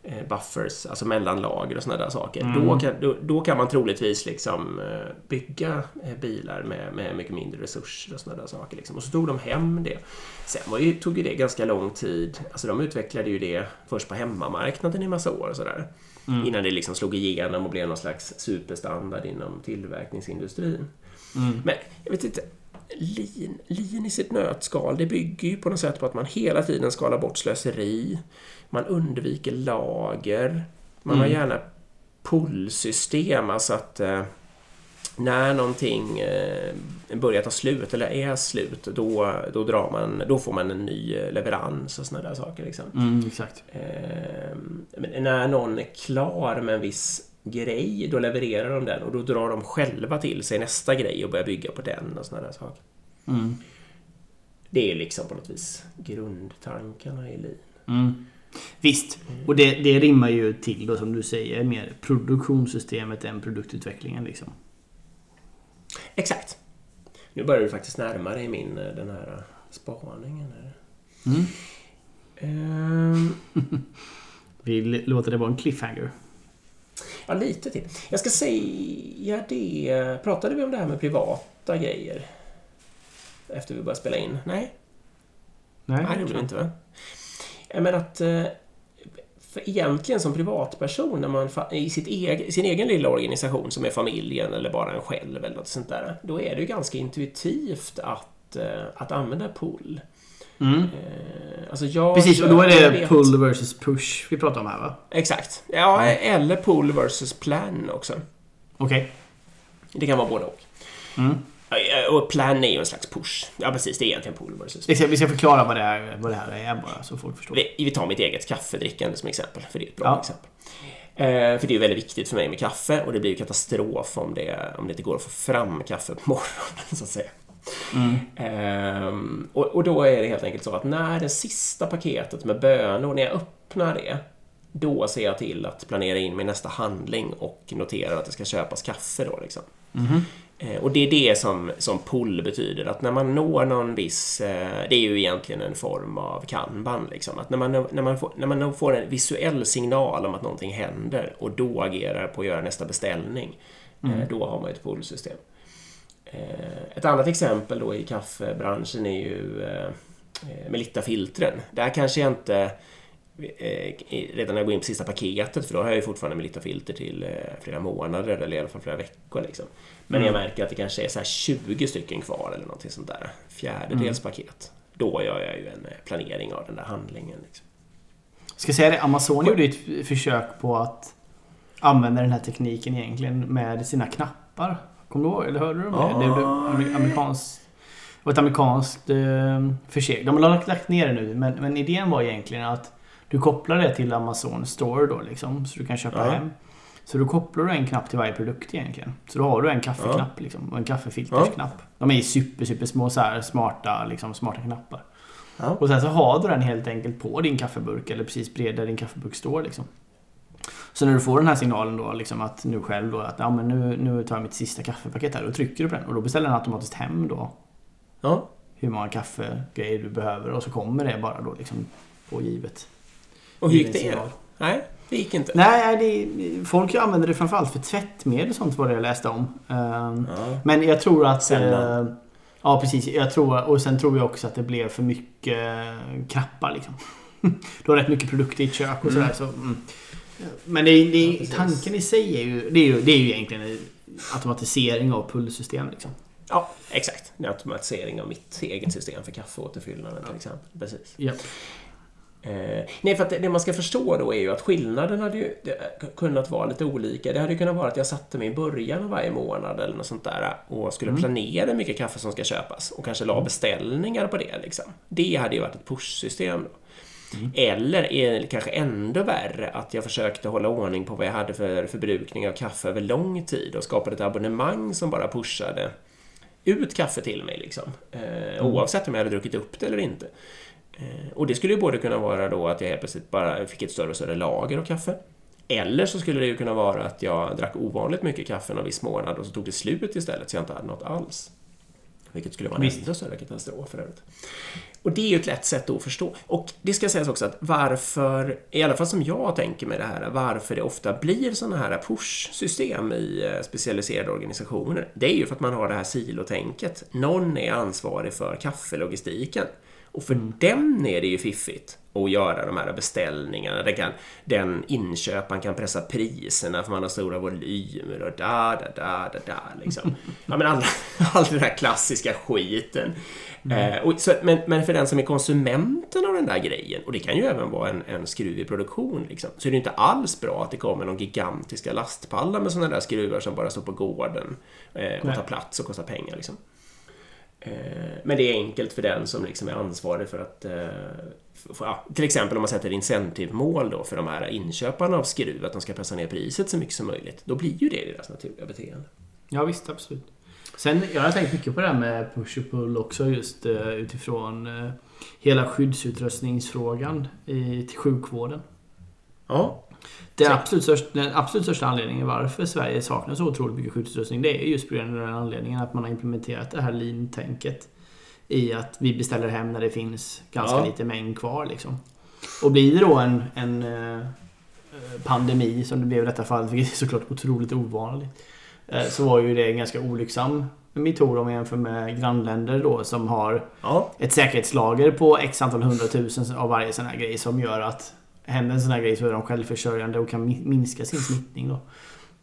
eh, buffers, alltså mellanlager och sådana där saker. Mm. Då, kan, då, då kan man troligtvis liksom eh, bygga bilar med, med mycket mindre resurser och sådana där saker. Liksom. Och så tog de hem det. Sen var ju, tog ju det ganska lång tid. Alltså de utvecklade ju det först på hemmamarknaden i massa år och sådär. Mm. Innan det liksom slog igenom och blev någon slags superstandard inom tillverkningsindustrin. Mm. Men jag vet inte. Lean, lean i sitt nötskal, det bygger ju på något sätt på att man hela tiden skalar bort slöseri. Man undviker lager. Man har Mm. gärna pullsystem, alltså att eh, när någonting eh, börjar ta slut eller är slut, då, då, drar man, då får man en ny eh, leverans och sådana där saker. Liksom. Mm, exakt. Eh, när någon är klar med en viss grej, då levererar de den och då drar de själva till sig nästa grej och börjar bygga på den och sådana där saker. Mm. Det är liksom på något vis grundtankarna i lean. Mm. Visst, och det, det rimmar ju till då som du säger mer produktionssystemet än produktutvecklingen liksom. Exakt. Nu börjar du faktiskt närma dig min, eh, den här eh, spaningen. Här. Mm. Ehm, Vi låter det vara en cliffhanger. Ja, lite till. Jag ska säga det. Pratade vi om det här med privata grejer? Efter vi började spela in? Nej? Nej, det gjorde vi inte va? Ja, Men att... eh, För egentligen som privatperson, när man i sitt egen, sin egen lilla organisation som är familjen eller bara en själv eller något sånt där. Då är det ju ganska intuitivt att, eh, att använda pull. Mm. Eh, Alltså jag Precis, och då är det pull versus push vi pratar om här va? Exakt. Ja, eller pull versus plan också. Okej. Det kan vara både och. Mm. Och plan är ju en slags push. Ja, precis. Det är egentligen pull versus ska, vi ska förklara vad det, är, vad det här är bara så folk förstår. Vi, tar mitt eget kaffedrickande som exempel, för det är ett bra Ja. exempel. Eh, för det är väldigt viktigt för mig med kaffe och det blir ju katastrof om det, om det inte går att få fram kaffe på morgonen, så att säga. Mm. Ehm, och, och då är det helt enkelt så att när det sista paketet med bönor, när jag öppnar det, då ser jag till att planera in min nästa handling och noterar att det ska köpas kaffe då liksom. Eh, Och det är det som, som pull betyder, att när man når någon viss... eh, Det är ju egentligen en form av kanban, liksom. Att när man, när, man får, när man får en visuell signal om att någonting händer och då agerar på att göra nästa beställning, eh, då har man ett pullsystem. Eh, Ett annat exempel då i kaffebranschen är ju eh, Melitta-filtren. Där kanske jag inte eh, redan när jag går in på sista paketet, för då har jag ju fortfarande Melitta-filter till flera månader eller i alla fall flera veckor. Liksom. Men jag märker att det kanske är så här 20 stycken kvar eller någonting sånt där. Fjärdedels paket. Då gör jag ju en planering av den där handlingen. Liksom. Ska jag säga det, Amazon gjorde ett försök på att använda den här tekniken egentligen med sina knappar. Kommer du ihåg? Eller hörde du om det? Ja. Det blev amer- amerikanskt... Det var ett amerikanskt eh, försök. De har lagt, lagt ner det nu, men, men idén var egentligen att du kopplar det till Amazon Store då liksom, så du kan köpa Ja. hem. Så då kopplar du en knapp till varje produkt egentligen. Så då har du en kaffeknapp liksom, och en kaffefiltersknapp. De är super, super små så här smarta, liksom, smarta knappar. Ja. Och sen så har du den helt enkelt på din kaffeburk eller precis bredvid där din kaffeburk står liksom. Så när du får den här signalen då liksom att nu själv då att ja, men nu, nu tar jag mitt sista kaffepaket här. Då trycker du på den och då beställer den automatiskt hem då Ja. hur många kaffegrejer du behöver och så kommer det bara då liksom på givet. Och hur gick det? signal. Nej, det gick inte. Nej, det, folk använder det framförallt för tvättmedel och sånt var det jag läste om. Ehm, Ja. Men jag tror att... Sällan. Eh, ja, precis. Jag tror, och sen tror jag också att det blev för mycket eh, knappar liksom. Du har rätt mycket produkter i ett kök och Mm. sådär. Så, mm. Men det, det, Ja, tanken i sig är ju, det är ju, det är ju egentligen en automatisering av pullsystem. Liksom. Ja, exakt. En automatisering av mitt eget system för kaffeåterfyllnaden till exempel. Precis. Japp. Eh, nej, för att det, det man ska förstå då är ju att skillnaden hade ju kunnat vara lite olika. Det hade ju kunnat vara att jag satte mig i början av varje månad eller något sånt där och skulle planera hur mycket kaffe som ska köpas och kanske la beställningar på det. Liksom. Det hade ju varit ett push-system. Då. Eller är det kanske ändå värre att jag försökte hålla ordning på vad jag hade för förbrukning av kaffe över lång tid och skapade ett abonnemang som bara pushade ut kaffe till mig. Liksom. Eh, oavsett om jag hade druckit upp det eller inte. Eh, och det skulle ju både kunna vara då att jag helt plötsligt bara fick ett större och större lager av kaffe. Eller så skulle det ju kunna vara att jag drack ovanligt mycket kaffe någon viss månad och så tog det slut istället så jag inte hade något alls. Vilket skulle vara en ännu större katastrof för övrigt. Och det är ju ett lätt sätt att förstå. Och det ska sägas också att varför, i alla fall som jag tänker med det här, varför det ofta blir sådana här push-system i eh, specialiserade organisationer. Det är ju för att man har det här silotänket. Någon är ansvarig för kaffelogistiken. Och för den är det ju fiffigt att göra de här beställningarna. Den, kan, den inköparen kan pressa priserna för man har stora volymer och da, da, da, da, da liksom. Ja, men all, all den här klassiska skiten. Eh, och, så, men, men för den som är konsumenten av den där grejen, och det kan ju även vara en, en skruv i produktion, liksom, så är det inte alls bra att det kommer någon gigantiska lastpallar med sådana där skruvar som bara står på gården eh, och Nej. tar plats och kostar pengar. Liksom. Eh, Men det är enkelt för den som liksom är ansvarig för att... eh, för- ja, till exempel om man sätter incentivmål då för de här inköparna av skruv, att de ska pressa ner priset så mycket som möjligt. Då blir ju det deras naturliga beteende. Ja visst, absolut. Sen, jag har tänkt mycket på det här med push och pull också just eh, utifrån hela skyddsutrustningsfrågan i, till sjukvården. Ja, Det är Så- absolut största, den absolut största anledningen varför Sverige saknar så otroligt mycket skyddsutrustning det är just på grund av den anledningen att man har implementerat det här lean-tänket i att vi beställer hem när det finns ganska Ja. lite mängd kvar liksom. Och blir det då en, en eh, pandemi som det blev i detta fallet, vilket är såklart otroligt ovanligt, eh, så var ju det en ganska olycksam metod om man jämför med grannländer då som har ja, ett säkerhetslager på x antal hundratusen av varje sån här grej som gör att händer en sån här grej så är de självförsörjande och kan minska sin smittning då.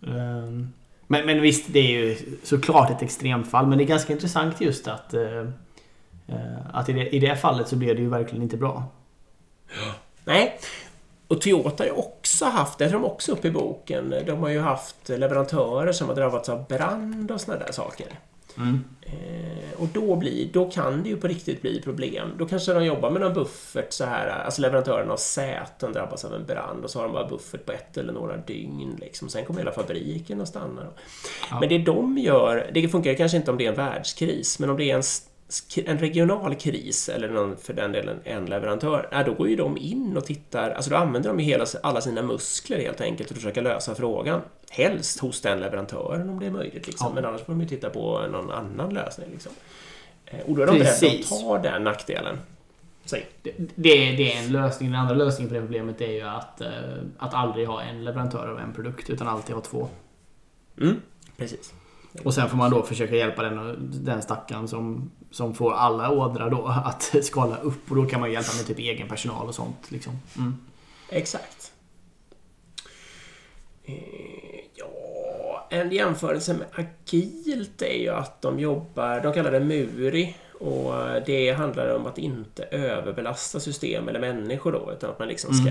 Ehm, men, men visst, det är ju såklart ett extremfall men det är ganska intressant just att eh, eh, att i det, i det fallet så blev det ju verkligen inte bra. nej. Och Toyota har ju också haft, det tar de också upp i boken, de har ju haft leverantörer som har drabbats av brand och såna där saker. Eh, och då, blir, då kan det ju på riktigt bli problem. Då kanske de jobbar med någon buffert så här, alltså leverantören av säten drabbas av en brand och så har de bara buffert på ett eller några dygn. Liksom. Sen kommer hela fabriken att stanna. Ja. Men det de gör, det funkar kanske inte om det är en världskris, men om det är en, en regional kris eller någon, för den delen en leverantör, ja, då går ju de in och tittar, alltså då använder de ju hela, alla sina muskler helt enkelt och försöker lösa frågan. Helst hos den leverantören om det är möjligt, liksom. Ja. men annars får de ju titta på någon annan lösning. Liksom. Eh, Och då är de beredda Precis. att ta den nackdelen. Säg. Det, det, är, det är en lösning. Den andra lösningen på det problemet är ju att, eh, att aldrig ha en leverantör av en produkt utan alltid ha två. Mm, precis. Och sen får man då försöka hjälpa den, den stackaren som, som får alla ådrar då att skala upp. Och då kan man hjälpa med typ egen personal och sånt. Liksom. Mm. Exakt. Eh, ja, en jämförelse med agilt är ju att de jobbar, de kallar det Muri och det handlar om att inte överbelasta system eller människor då, utan att man liksom ska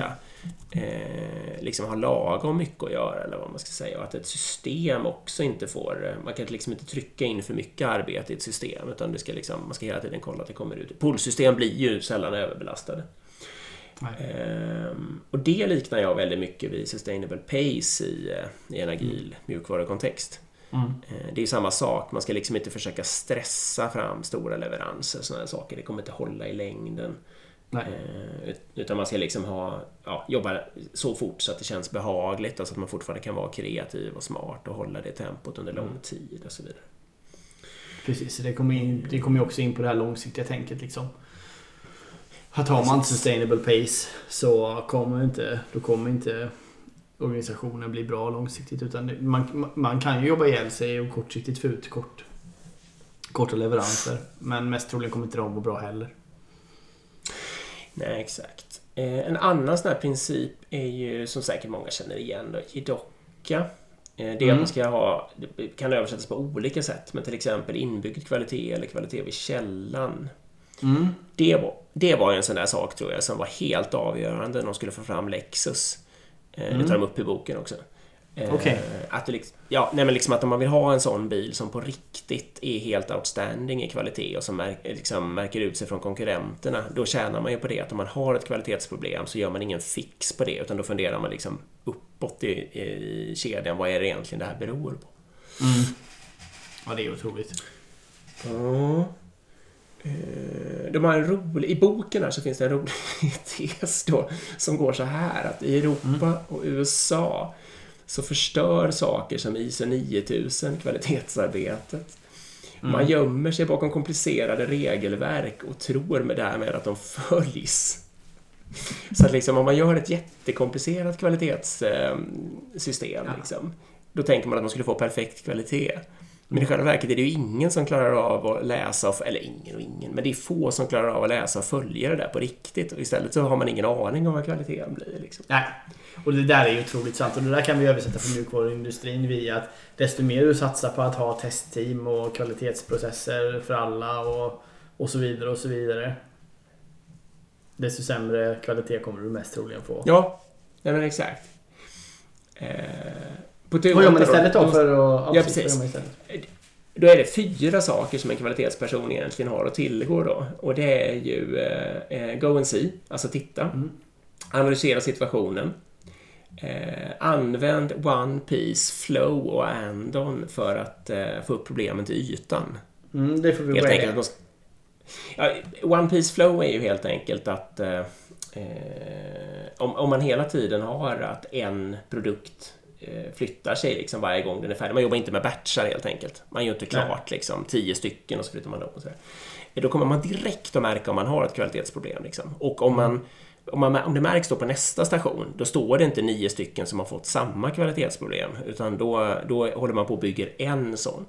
eh, liksom ha lagom mycket att göra eller vad man ska säga och att ett system också inte får, man kan liksom inte trycka in för mycket arbete i ett system utan det ska liksom, man ska hela tiden kolla att det kommer ut. Poolsystem blir ju sällan överbelastade. Ehm, och det liknar jag väldigt mycket vid Sustainable Pace i, eh, i en agil mjukvarukontext. Mm. Eh, Det är samma sak, man ska liksom inte försöka stressa fram stora leveranser, sådana saker. Det kommer inte hålla i längden. Nej. Eh, ut- Utan man ska liksom ha, ja, jobba så fort så att det känns behagligt och så att man fortfarande kan vara kreativ och smart och hålla det tempot under lång tid och så vidare. Precis, det kommer, in, det kommer också in på det här långsiktiga tänket liksom. Att har man inte sustainable pace så kommer inte, då kommer inte organisationen bli bra långsiktigt. Utan man, man kan ju jobba ihjäl sig och kortsiktigt få ut kort, korta leveranser. Men mest troligen kommer inte de vara bra heller. Nej, exakt. Eh, En annan sån här princip är ju, som säkert många känner igen, då, Jidoka. Eh, Det Mm. man ska ha, det kan översättas på olika sätt, men till exempel inbyggd kvalitet eller kvalitet vid källan. Mm. Det var, det var en sån där sak tror jag som var helt avgörande när de skulle få fram Lexus. Eh, Det tar de upp i boken också. Eh. Att, det liksom, ja, nej men liksom att om man vill ha en sån bil som på riktigt är helt outstanding i kvalitet och som märk, liksom märker ut sig från konkurrenterna, då tjänar man ju på det. Att om man har ett kvalitetsproblem så gör man ingen fix på det, utan då funderar man liksom uppåt i, i kedjan. Vad är det egentligen det här beror på? Mm. Ja, det är otroligt. Ja. Eh, De har en rolig, I boken här så finns det en rolig tes då som går så här att i Europa och USA så förstör saker som ISO 9000 kvalitetsarbetet. Man Mm. gömmer sig bakom komplicerade regelverk och tror med därmed att de följs. Så att liksom om man gör ett jättekomplicerat kvalitetssystem, Ja. liksom, då tänker man att man skulle få perfekt kvalitet. Men i själva verket är det ju ingen som klarar av att läsa, eller ingen och ingen, men det är få som klarar av att läsa och följa det där på riktigt. Och istället så har man ingen aning om vad kvaliteten blir. Liksom. Nej. Och det där är ju otroligt sant. Och det där kan vi översätta för mjukvaruindustrin via att desto mer du satsar på att ha testteam och kvalitetsprocesser för alla och, och så vidare och så vidare. Desto sämre kvalitet kommer du mest troligen få. Ja, nej men exakt. Eh, på Vad gör man istället då för att... Ja, precis. Då är det fyra saker som en kvalitetsperson egentligen har att tillgå då. Och det är ju eh, eh, go and see, alltså titta. Mm. Analysera situationen. Eh, använd One Piece, Flow och Andon för att eh, få upp problemen till ytan. Mm, det får vi Helt enkelt. Ja, One Piece Flow är ju helt enkelt att eh, eh, om, om man hela tiden har att en produkt flyttar sig liksom varje gång den är färdig. Man jobbar inte med batchar helt enkelt. Man gör inte klart liksom, tio stycken och så flyttar man dem. Och så där. Eh, Då kommer man direkt att märka om man har ett kvalitetsproblem. Liksom. Och om, man, om, man, om det märks då på nästa station, då står det inte nio stycken som har fått samma kvalitetsproblem. Utan då, då håller man på och bygger en sån.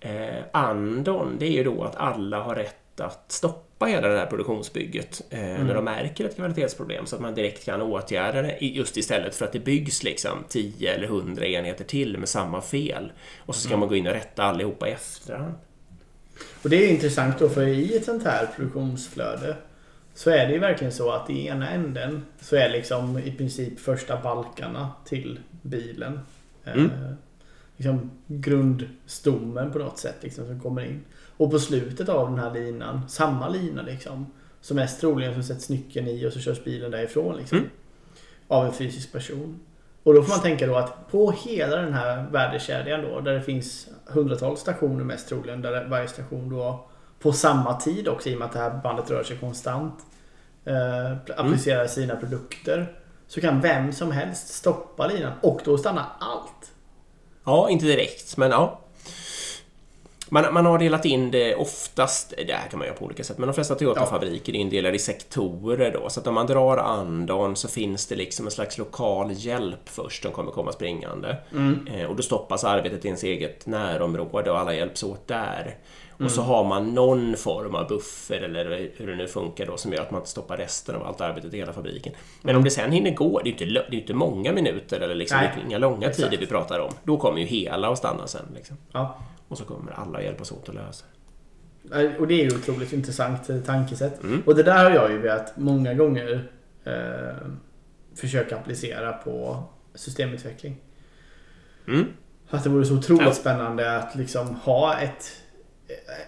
Eh, andon, det är ju då att alla har rätt att stoppa hela det här produktionsbygget eh, när de märker ett kvalitetsproblem så att man direkt kan åtgärda det just istället för att det byggs liksom 10 eller 100 enheter till med samma fel och så ska man gå in och rätta allihopa i efterhand. Och det är intressant då för i ett sånt här produktionsflöde så är det ju verkligen så att i ena änden så är liksom i princip första balkarna till bilen. Mm. Eh, liksom grundstommen på något sätt liksom, som kommer in. Och på slutet av den här linan, samma lina liksom. Som mest troligen så sätts nyckeln i och så körs bilen därifrån liksom. Mm. Av en fysisk person. Och då får man tänka då att på hela den här värdekedjan då, där det finns hundratals stationer mest troligen, där varje station då på samma tid också i och med att det här bandet rör sig konstant eh, applicerar sina produkter. Så kan vem som helst stoppa linan och då stannar allt. Ja, inte direkt, men ja. Man, man har delat in det oftast, det här kan man göra på olika sätt, men de flesta Toyota-fabriker är indelade i sektorer då. Så att om man drar andon så finns det liksom en slags lokal hjälp först som kommer komma springande. Eh, och då stoppas arbetet i ens eget närområde och alla hjälps åt där. Och så har man någon form av buffer eller hur det nu funkar då som gör att man inte stoppar resten av allt arbetet i hela fabriken. Men om det sen hinner gå, det är ju inte, det är inte många minuter eller liksom, inga långa Exakt. tider vi pratar om. Då kommer ju hela att stanna sen. Liksom. Ja. Och så kommer alla hjälpas åt att lösa. Eh, Och det är ju ett otroligt intressant eh, tankesätt. Mm. Och det där har jag ju velat många gånger eh, försöka applicera på systemutveckling. Mm. Att det vore så otroligt Ja. spännande att liksom ha ett,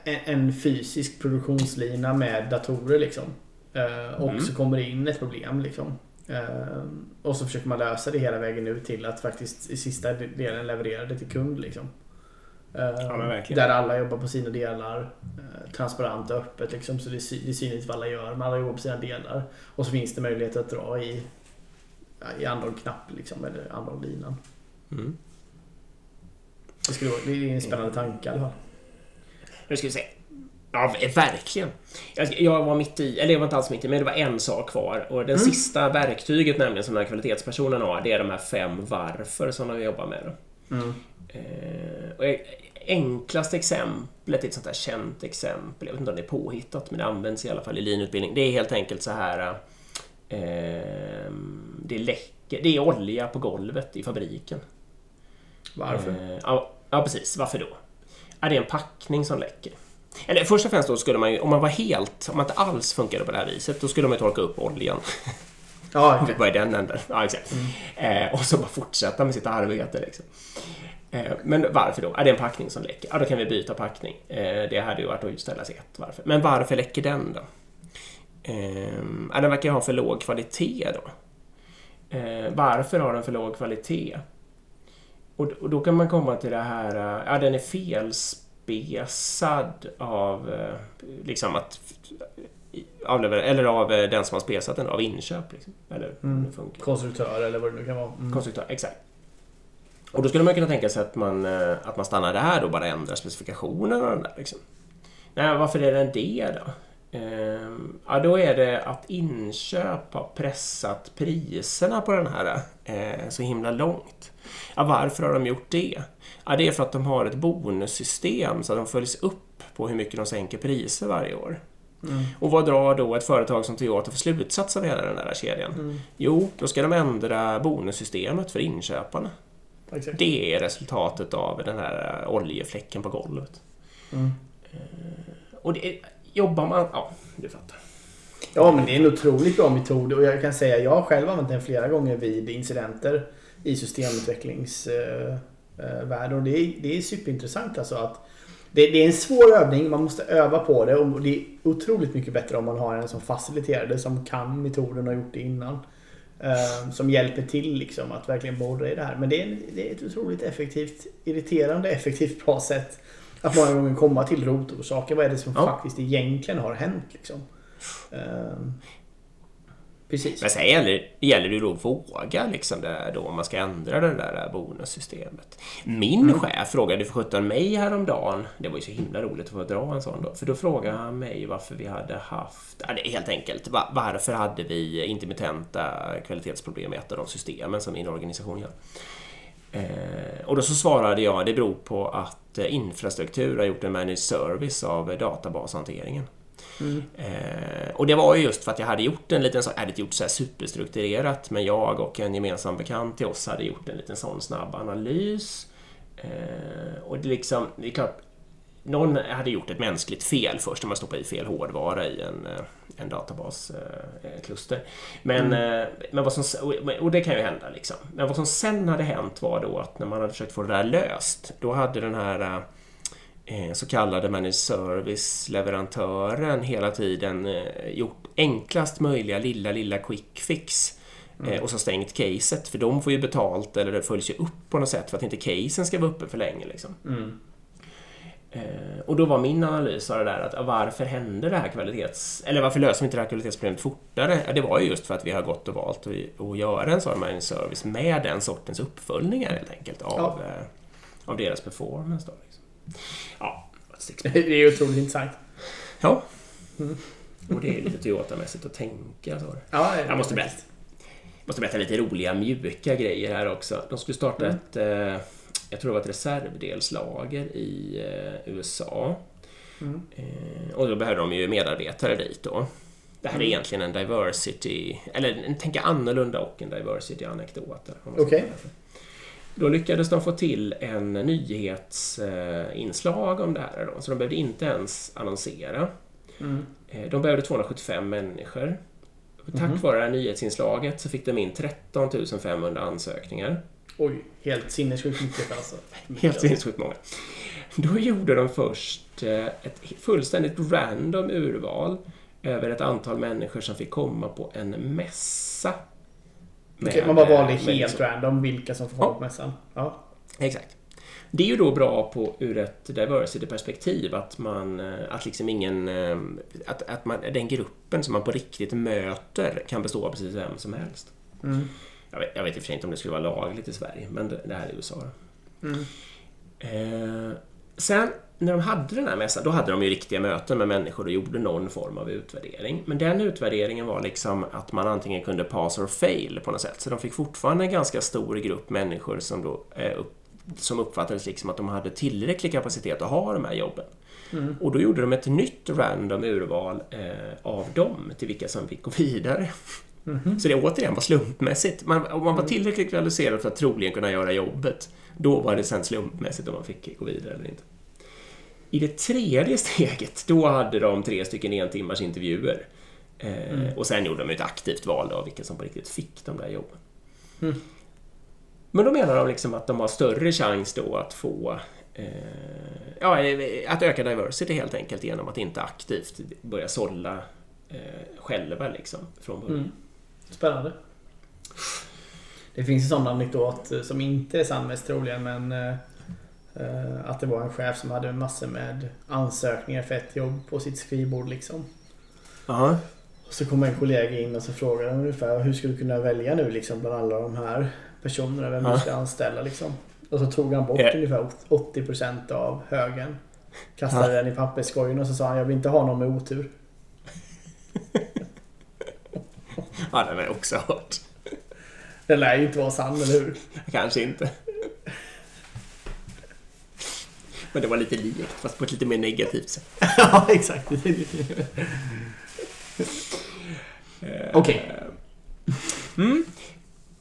en, en fysisk produktionslina med datorer liksom. Eh, och Mm. så kommer det in ett problem liksom. Eh, och så försöker man lösa det hela vägen ut till att faktiskt i sista delen leverera det till kund liksom. Eh, men verkligen. där alla jobbar på sina delar. eh, Transparent och öppet liksom. Så det är, synligt vad alla gör. Men alla jobbar på sina delar. Och så finns det möjlighet att dra i, ja, i andra knapp liksom. Eller andra linan. Mm. Det, skulle vara, det är en spännande tanke i alla fall. Nu ska vi se. Ja, verkligen. Jag, jag var mitt i, eller jag var inte alls mitt i, men det var en sak kvar. Och det sista verktyget nämligen som den här kvalitetspersonen har, det är de här fem varför som de jobbar med. Då. Mm. Eh, och enklaste exemplet, ett sånt här känt exempel, jag vet inte om det är påhittat, men det används i alla fall i linutbildning. Det är helt enkelt så här... Eh, det läcker, det är olja på golvet i fabriken. Varför? Eh, ja, ja, precis. Varför då? Ja, det är en packning som läcker. Eller först och främst då skulle man ju, om man var helt, om man inte alls funkade på det här viset, då skulle man ju torka upp oljan. Ja, okej. Vad är den änden? Ja, exakt. Eh, och så bara fortsätta med sitt arbete. Liksom. Eh, men varför då? Ja, det är en packning som läcker. Ja, då kan vi byta packning. Eh, det hade ju varit att ställa sig ett varför. Men varför läcker den då? Eh, den verkar ha för låg kvalitet då. Eh, varför har den för låg kvalitet? Och, och då kan man komma till det här, eh, ja den är felspesad av eh, liksom att avleverera, eller av eh, den som har spesat den, av inköp. Liksom. Eller Mm. det funkar. Konstruktör eller vad det nu kan vara. Mm. Konstruktör, exakt. Och då skulle man kunna tänka sig att man, eh, att man stannar där och bara ändrar specifikationerna. Där, liksom. Nej, varför är den det då? Ehm, ja, då är det att inköp har pressat priserna på den här eh, så himla långt. Ja, varför har de gjort det? Ja, det är för att de har ett bonussystem så att de följs upp på hur mycket de sänker priser varje år. Mm. Och vad drar då ett företag som Toyota för slutsats av hela den där kedjan? Mm. Jo, då ska de ändra bonussystemet för inköparna. Exakt. Det är resultatet av den här oljefläcken på golvet. Mm. Och det är, jobbar man... Ja, du fattar. Ja, men det är en otroligt bra metod och jag kan säga jag har själv använt den flera gånger vid incidenter i systemutvecklingsvärlden och det är, det är superintressant alltså att det, det är en svår övning, man måste öva på det och det är otroligt mycket bättre om man har en som faciliterar det, som kan metoden och har gjort det innan. Eh, som hjälper till liksom att verkligen borra i det här. Men det är, det är ett otroligt effektivt, irriterande effektivt bra sätt att många gånger komma till rotorsaken. Vad är det som Ja. faktiskt egentligen har hänt liksom? Eh, precis. Men sen gäller, gäller det då att våga liksom det då, om man ska ändra det där bonussystemet. Min Mm. chef frågade för sjutton mig häromdagen, det var ju så himla roligt att få dra en sån då, för då frågade han mig varför vi hade haft, ja, helt enkelt, va- varför hade vi intermittenta kvalitetsproblem i ett av de systemen som min organisation gör? Eh, och då så svarade jag, det beror på att eh, infrastruktur har gjort en managed service av databashanteringen. Mm. Eh, och det var ju just för att jag hade gjort en liten sån, jag hade inte gjort så här superstrukturerat, men jag och en gemensam bekant till oss hade gjort en liten sån snabb analys. Eh, och det liksom, det är klart, någon hade gjort ett mänskligt fel först när man stoppade i fel hårdvara i en, eh, en databaskluster. Men, eh, men vad som, och- det kan ju hända liksom. Men vad som sen hade hänt var då att när man hade försökt få det där löst, då hade den här eh, så kallade managed service-leverantören hela tiden eh, gjort enklast möjliga lilla, lilla quick fix. Eh, och så stängt caset, för de får ju betalt eller det följs ju upp på något sätt för att inte casen ska vara uppe för länge. Liksom. Mm. Eh, och då var min analys av det där att varför hände det här kvalitets... Eller varför löser vi inte det här kvalitetsproblemet fortare? Det var ju just för att vi har gått och valt att, göra en sån managed service med den sortens uppföljningar helt enkelt av, Ja. eh, av deras performance. Då, liksom. Ja. Det är otroligt intressant. Ja. Mm. Och det är lite Toyota-mässigt att tänka. Så. Ja, Jag måste berätta. måste berätta lite roliga mjuka grejer här också. De skulle starta Mm. ett, eh, jag tror det var ett reservdelslager i eh, USA. Mm. Eh, och då behövde de ju medarbetare dit då. Det här är Mm. egentligen en diversity, eller tänka annorlunda och en diversity-anekdot. Okej. det. Då lyckades de få till en nyhetsinslag om det här då, så de behövde inte ens annonsera. Mm. Eh, De behövde 275 människor. Tack Mhm. vare det här nyhetsinslaget så fick de in 13 500 ansökningar. Oj, helt sinnessjukt mycket alltså. Helt sinnessjukt många. Då gjorde de först eh, ett fullständigt random urval över ett antal människor som fick komma på en mässa. Okej, Med, man bara valde helt random vilka som får vara på mässan. Ja. Exakt. Det är ju då bra på, ur ett diversity-perspektiv att man, eh, att liksom ingen, eh, att, att man, den gruppen som man på riktigt möter kan bestå av precis vem som helst. Mm. Jag vet, jag vet i och för sig inte om det skulle vara lagligt i Sverige, men det, det här är USA. Mm. Eh, sen när de hade den här mässan, då hade de ju riktiga möten med människor och gjorde någon form av utvärdering. Men den utvärderingen var liksom att man antingen kunde pass or fail på något sätt. Så de fick fortfarande en ganska stor grupp människor som, då, eh, upp, som uppfattades liksom att de hade tillräcklig kapacitet att ha de här jobben. Mm. Och då gjorde de ett nytt random urval eh, av dem till vilka som fick gå vidare. Mhm. Så det återigen var slumpmässigt. Man, om man var tillräckligt kvalificerad för att troligen kunna göra jobbet, då var det sen slumpmässigt om man fick gå vidare eller inte. I det tredje steget, då hade de tre stycken en timmars intervjuer. Eh, Mm. Och sen gjorde de ett aktivt val av vilka som på riktigt fick de där jobben. Mm. Men då menar de liksom att de har större chans då att få eh, ja, eh, att öka diversity helt enkelt genom att inte aktivt börja sålla eh, själva liksom från början. Mm. Spännande. Det finns en sån anekdot eh, som inte är sann mest troligen men att det var en chef som hade massor med ansökningar för ett jobb på sitt skrivbord liksom. Ja. Och så kom en kollega in och så frågade han ungefär hur ska du kunna välja nu liksom bland alla de här personerna vem Ja. du ska anställa liksom. Och så tog han bort Ja. ungefär 80% av högen. Kastade den i papperskorgen och så sa han jag vill inte ha någon med otur. Ja, den har jag också hört. Den lär ju inte vara sann, eller hur? Kanske inte. Men det var lite likt, fast på ett lite mer negativt sätt. ja, exakt. Okej. Mm.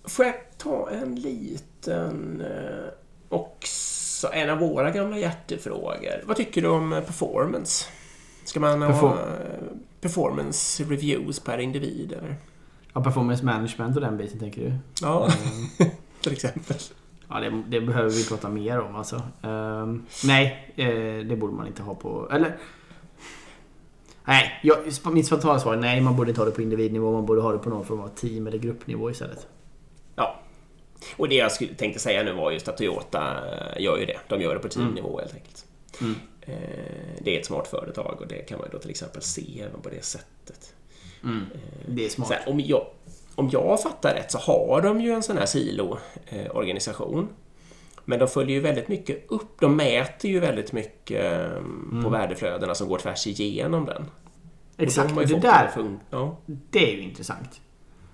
Får jag ta en liten... eh, Också en av våra gamla hjärtefrågor. Vad tycker du om eh, performance? Ska man ha Perform- eh, performance reviews per individ, eller? Ja, performance management och den biten tänker du? Ja, till exempel. Ja, det, det behöver vi prata mer om alltså. Ehm, nej, eh, det borde man inte ha på... Eller... Nej, jag, mitt spontana svar är nej, man borde inte ha det på individnivå. Man borde ha det på någon form av team eller gruppnivå istället. Ja. Och det jag skulle, tänkte säga nu var just att Toyota eh, gör ju det. De gör det på teamnivå helt enkelt. Mm. Eh, Det är ett smart företag och det kan man ju då till exempel se även på det sättet. Det är smart. Här, om, jag, om jag fattar rätt så har de ju en sån här silo-organisation. Men de följer ju väldigt mycket upp. De mäter ju väldigt mycket eh, på värdeflödena som går tvärs igenom den. Och de Exakt, har ju det där, Ja. det är ju intressant.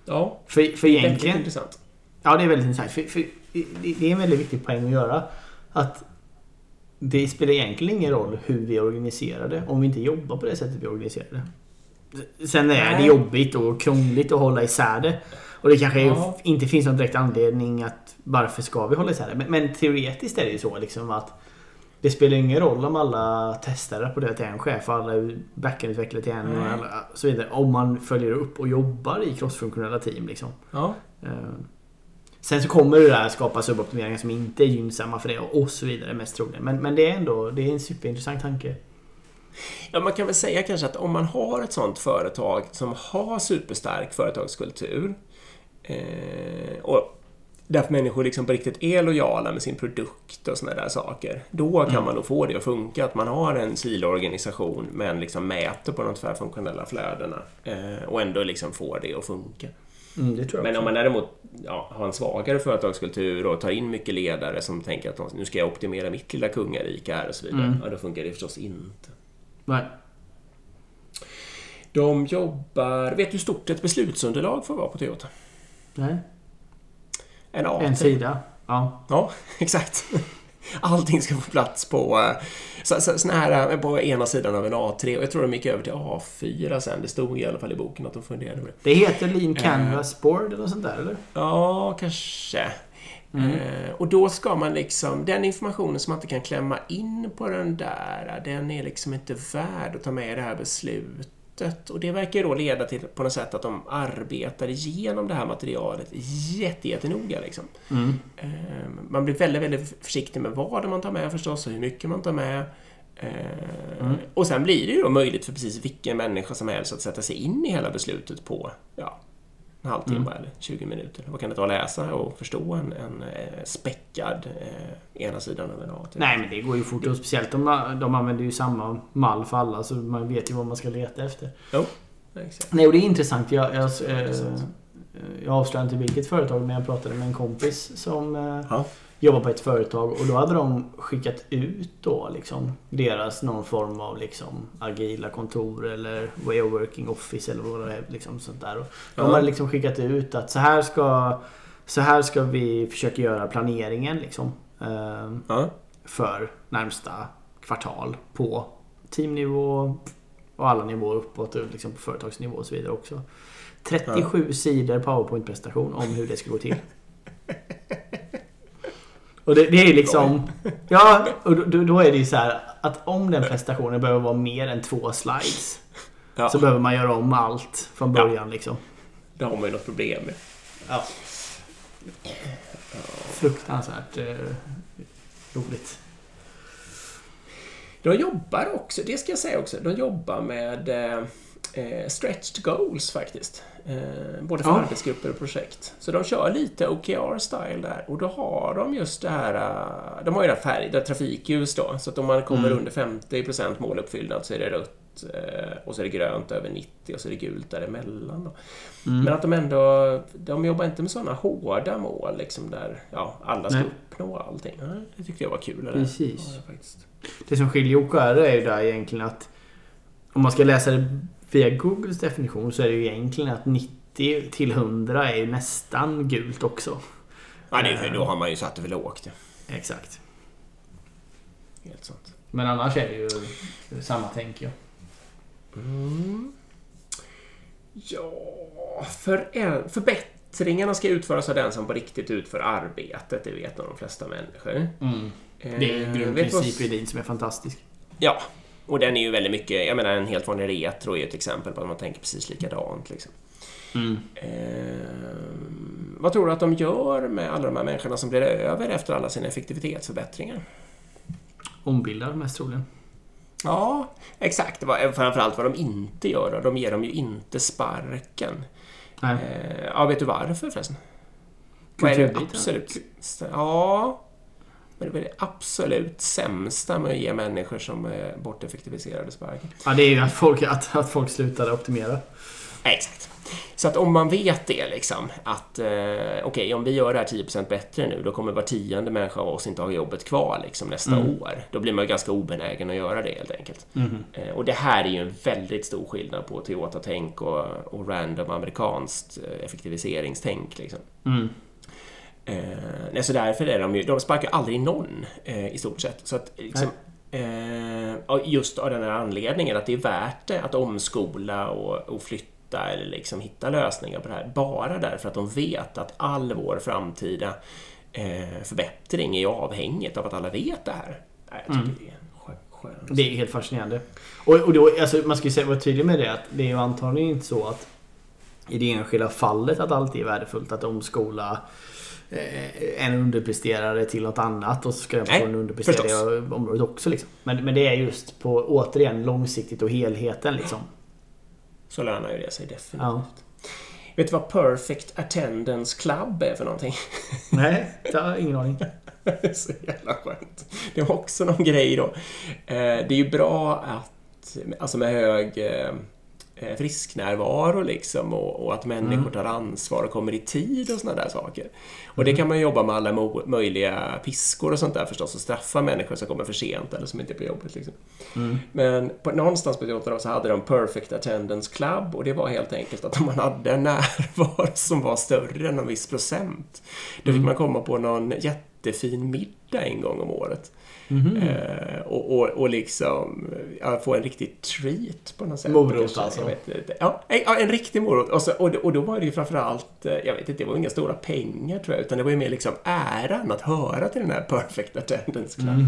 ja, För, för väldigt egentligen... intressant. Ja, det är väldigt intressant. För, för det det är en väldigt viktig poäng att göra. Att det spelar egentligen ingen roll hur vi organiserar det om vi inte jobbar på det sättet vi organiserar det. Sen är det Nej. jobbigt och krångligt att hålla isär det. Och det kanske Ja. inte finns någon direkt anledning att varför ska vi hålla isär det. Men, men teoretiskt är det ju så liksom att det spelar ingen roll om alla testare på det till en chef och alla backendutvecklare till en och Nej. alla, så vidare. Om man följer upp och jobbar i crossfunktionella team liksom. Ja. Eh, Sen så kommer det där skapa suboptimeringar som inte är gynnsamma för det och så vidare mest troligen. Men, men det är ändå det är en superintressant tanke. Ja, man kan väl säga kanske att om man har ett sånt företag som har superstark företagskultur eh, och där människor liksom på riktigt är lojala med sin produkt och såna där saker. Då kan man nog få det att funka. Att man har en siloorganisation men liksom mäter på de tvärfunktionella flödena eh, och ändå liksom får det att funka. Mm, Men om man däremot ja, har en svagare företagskultur och tar in mycket ledare som tänker att nu ska jag optimera mitt lilla kungarike här och så vidare. Mm. Ja, då funkar det förstås inte. Nej. De jobbar... Vet du hur stort ett beslutsunderlag får vara på Toyota? Nej. En A3. En sida. Ja. Ja, exakt. Allting ska få plats på, eh, så, så, sån här, eh, på ena sidan av en A3. Och jag tror de gick över till A4 sen. Det stod i alla fall i boken att de funderade på det. Det heter Lean Canvas Board eller sånt där eller? Ja, kanske. Eh, och då ska man liksom... Den informationen som man inte kan klämma in på den där, den är liksom inte värd att ta med i det här beslutet. Och det verkar ju då leda till på något sätt att de arbetar igenom det här materialet jätte, jättenoga. Liksom. Eh, man blir väldigt, väldigt försiktig med vad man tar med förstås och hur mycket man tar med. Eh, Och sen blir det ju då möjligt för precis vilken människa som helst att sätta sig in i hela beslutet på ja, en halvtimme eller 20 minuter. Vad kan det ta att läsa och förstå en, en eh, späckad eh, ena sidan av en A? typ? Nej men det går ju fort och speciellt om de använder ju samma mall för alla så man vet ju vad man ska leta efter. Jo, exakt. Nej och det är intressant. Jag, jag, eh, intressant. jag avslöjar inte vilket företag men jag pratade med en kompis som eh, Ja. Jobbar på ett företag och då hade de skickat ut då liksom deras någon form av liksom agila kontor eller way of working office eller vad det är liksom sånt där. Och de Ja. hade liksom skickat ut att så här ska så här ska vi försöka göra planeringen liksom. eh, Ja. för närmsta kvartal på teamnivå och alla nivåer uppåt, och liksom på företagsnivå och så vidare också. 37 sidor powerpoint-presentation om hur det ska gå till. Och det, det är liksom... Ja, och då, då är det ju så här att om den presentationen behöver vara mer än två slides Ja, så behöver man göra om allt från början liksom. det har man ju något problem med. Ja. Fruktansvärt eh, roligt. De jobbar också, det ska jag säga också, de jobbar med eh, eh, stretched goals faktiskt. Eh, både för Ja. arbetsgrupper och projekt. Så de kör lite OKR-style där och då har de just det här, eh, de har ju det här färg, det här trafikljus då, så att om man kommer Mm. under 50% måluppfyllnad så är det rött eh, och så är det grönt över 90 och så är det gult däremellan. Då. Mm. Men att de ändå, de jobbar inte med sådana hårda mål liksom där ja, alla ska Nej. uppnå allting. Ja, Det tyckte jag var kul. Precis. Faktiskt. Det som skiljer OKR är ju där egentligen att om man ska läsa det via Googles definition så är det ju egentligen att 90 till 100 är ju nästan gult också. Ja, det är för, då har man ju satt det för lågt. Exakt. Helt sant. Men annars är det ju samma tänk jag. Mm. Ja, för, förbättringarna ska utföras av den som på riktigt utför arbetet. Det vet nog de flesta människor. Det är Eh, en vet grundprincip i din som är fantastisk. Ja, och den är ju väldigt mycket, jag menar en helt vanlig retro är ju ett exempel på att man tänker precis likadant. Liksom. Eh, vad tror du att de gör med alla de här människorna som blir över efter alla sina effektivitetsförbättringar? Ombildar mest troligen. Ja, exakt. Framförallt vad de inte gör. De ger dem ju inte sparken. Nej. Eh, ja, vet du varför förresten? Kulturbiten. absolut... Ja... Men det är det absolut sämsta med att ge människor som är borteffektiviserade sparken. Ja, det är ju att folk, att, att folk slutar optimera. Exakt. Så att om man vet det liksom att eh, okej, om vi gör det här 10% bättre nu, då kommer var tionde människa av oss inte ha jobbet kvar liksom nästa Mm. år. Då blir man ju ganska obenägen att göra det helt enkelt. Mhm. Eh, och det här är ju en väldigt stor skillnad på Toyota-tänk och, och random amerikanskt eh, effektiviseringstänk. Liksom. Mm. Eh, nej, så därför är de ju, de sparkar aldrig någon eh, i stort sett. Så att liksom, eh, just av den här anledningen att det är värt det att omskola och, och flytta eller liksom hitta lösningar på det här. Bara därför att de vet att all vår framtida eh, förbättring är avhängigt av att alla vet det här. Nej, jag tycker Mm. det är. Det är helt fascinerande. Och, och då, alltså, man ska ju säga, vara tydlig med det att det är ju antagligen inte så att i det enskilda fallet att alltid är värdefullt att omskola en underpresterare till något annat och så ska den Nej, personen underprestera det området också. Liksom. Men, men det är just på återigen långsiktigt och helheten liksom. Så lönar ju det sig definitivt. Ja. Vet du vad Perfect Attendance Club är för någonting? Nej, jag har ingen aning. Det är så jävla skönt. Det är också någon grej då. Eh, Det är ju bra att, alltså med hög eh, eh, frisknärvaro liksom och, och att människor Mm. tar ansvar och kommer i tid och sådana där saker. Och det kan man jobba med alla möjliga piskor och sånt där förstås och straffa människor som kommer för sent eller som inte är på jobbet. Liksom. Mm. Men på, någonstans på Toyota då så hade de Perfect Attendance Club och det var helt enkelt att om man hade en närvaro som var större än en viss procent då fick Mm. man komma på någon jättefin middag en gång om året. Mhm. Eh, och, och, och liksom ja, få en riktig treat på något sätt. Morot Kanske, alltså. Jag vet, inte. ja, en- riktig morot. Och, så, och, och då var det ju framförallt, eh, jag vet inte, det var inga stora pengar tror jag, utan det var ju mer liksom äran att höra till den här Perfect Attendance Club. Mm.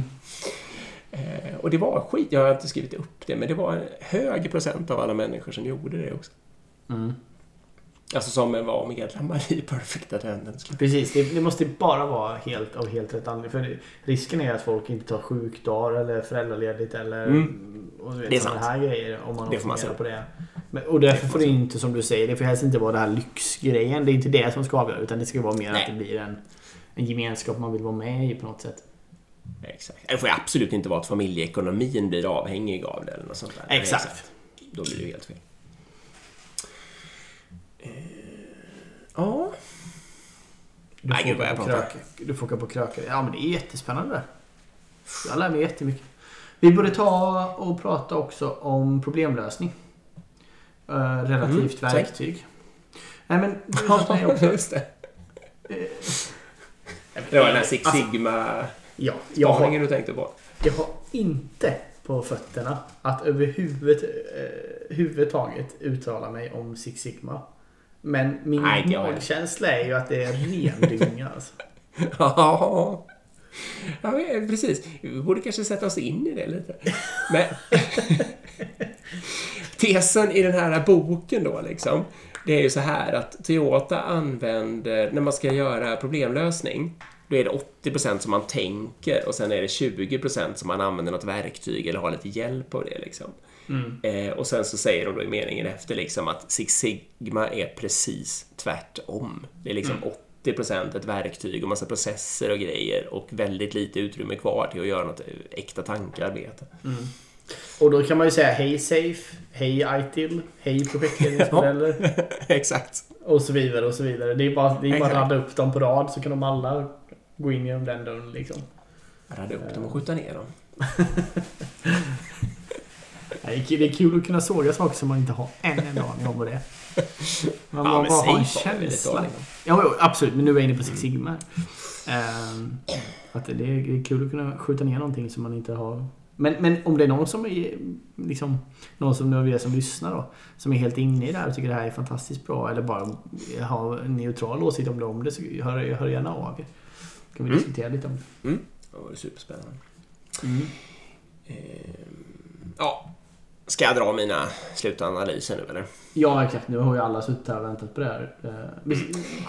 Eh, och det var skit, jag har inte skrivit upp det, men det var en hög procent av alla människor som gjorde det också. Mm. Alltså som var medlemmar i Perfect Attendance. Precis, det, det måste bara vara helt av helt rätt anledning. För det- risken är att folk inte tar sjukdagar eller föräldraledigt eller Mm. och vet, Det är sant. här grejer om man Det får man säga. på det. Men, och därför får får det inte, som du säger, det får helst inte vara det här lyxgrejen. Det är inte det som ska avgöra utan det ska vara mer Nej. att det blir en, en gemenskap man vill vara med i på något sätt. Exakt. Det får absolut inte vara att familjeekonomin blir avhängig av det eller något sånt där. Exakt. Då blir det ju helt fel. Eh, Ja, Du Nej, får, gud, vad åka jag på du får åka på krökar. Ja men det är jättespännande. Jag lär mig jättemycket. Vi borde ta och prata också om problemlösning. Eh, relativt Mm, verktyg. Nej men du sa mig också. just det. Det var den här Six Alltså, Sigma Ja, jag har, du tänkte på. jag har inte på fötterna att överhuvud eh, huvud taget uttala mig om Six Sigma. Men min Nej, magkänsla är ju att det är ren dynga alltså. Ja, ja men precis. Vi borde kanske sätta oss in i det lite. Men tesen i den här boken då liksom, det är ju så här att Toyota använder, när man ska göra problemlösning, då är det 80% som man tänker och sen är det 20% som man använder något verktyg eller har lite hjälp av det liksom. Mm. Eh, och sen så säger de då i meningen efter liksom att Six Sigma är precis tvärtom. Det är liksom 80% ett verktyg och massa processer och grejer och väldigt lite utrymme kvar till att göra något äkta tankearbete. Mm. Och då kan man ju säga hej Safe, hej ITIL, hej projektledningsmodeller Exakt. och så vidare och så vidare. Det är bara, det är bara att ladda upp dem på rad så kan de alla gå in genom den dörren liksom. Radda upp dem och skjuta ner dem. Det är kul att kunna såga saker som man inte har en enda aning om vad det är. Man Ja, bara har en känsla. Ja, absolut. Men nu är jag inne på Six Sigma. Ehm, att det är kul att kunna skjuta ner någonting som man inte har... Men, men om det är någon som är liksom, någon som nu är som lyssnar då, som är helt inne i det här och tycker det här är fantastiskt bra eller bara har en neutral åsikt om det, om det så hör, hör gärna av er. Kan vi Mm. diskutera lite om det. Det var superspännande. Mm. Ehm, ja. Ska jag dra mina slutanalyser nu eller? Ja, exakt. Nu har ju alla suttit här och väntat på det här. Eh, Vi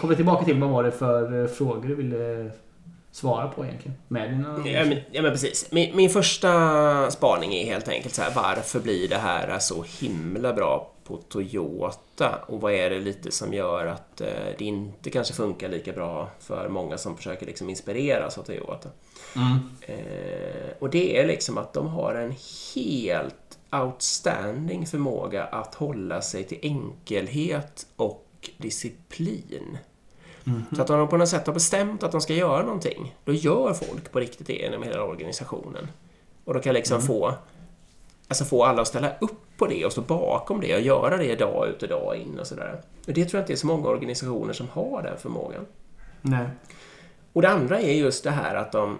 kommer tillbaka till vad var det för eh, frågor du ville svara på egentligen? Med dina... Ja men, ja, men precis. Min, min första spaning är helt enkelt så här, varför blir det här så himla bra på Toyota? Och vad är det lite som gör att eh, det inte kanske funkar lika bra för många som försöker liksom inspireras av Toyota? Mm. Och det är liksom att de har en helt outstanding förmåga att hålla sig till enkelhet och disciplin. Så att om de på något sätt har bestämt att de ska göra någonting, då gör folk på riktigt det genom hela organisationen. Och de kan liksom få, alltså få alla att ställa upp på det och stå bakom det och göra det dag ut och dag in och sådär. Och det tror jag inte är så många organisationer som har den förmågan. Nej. Och det andra är just det här att de,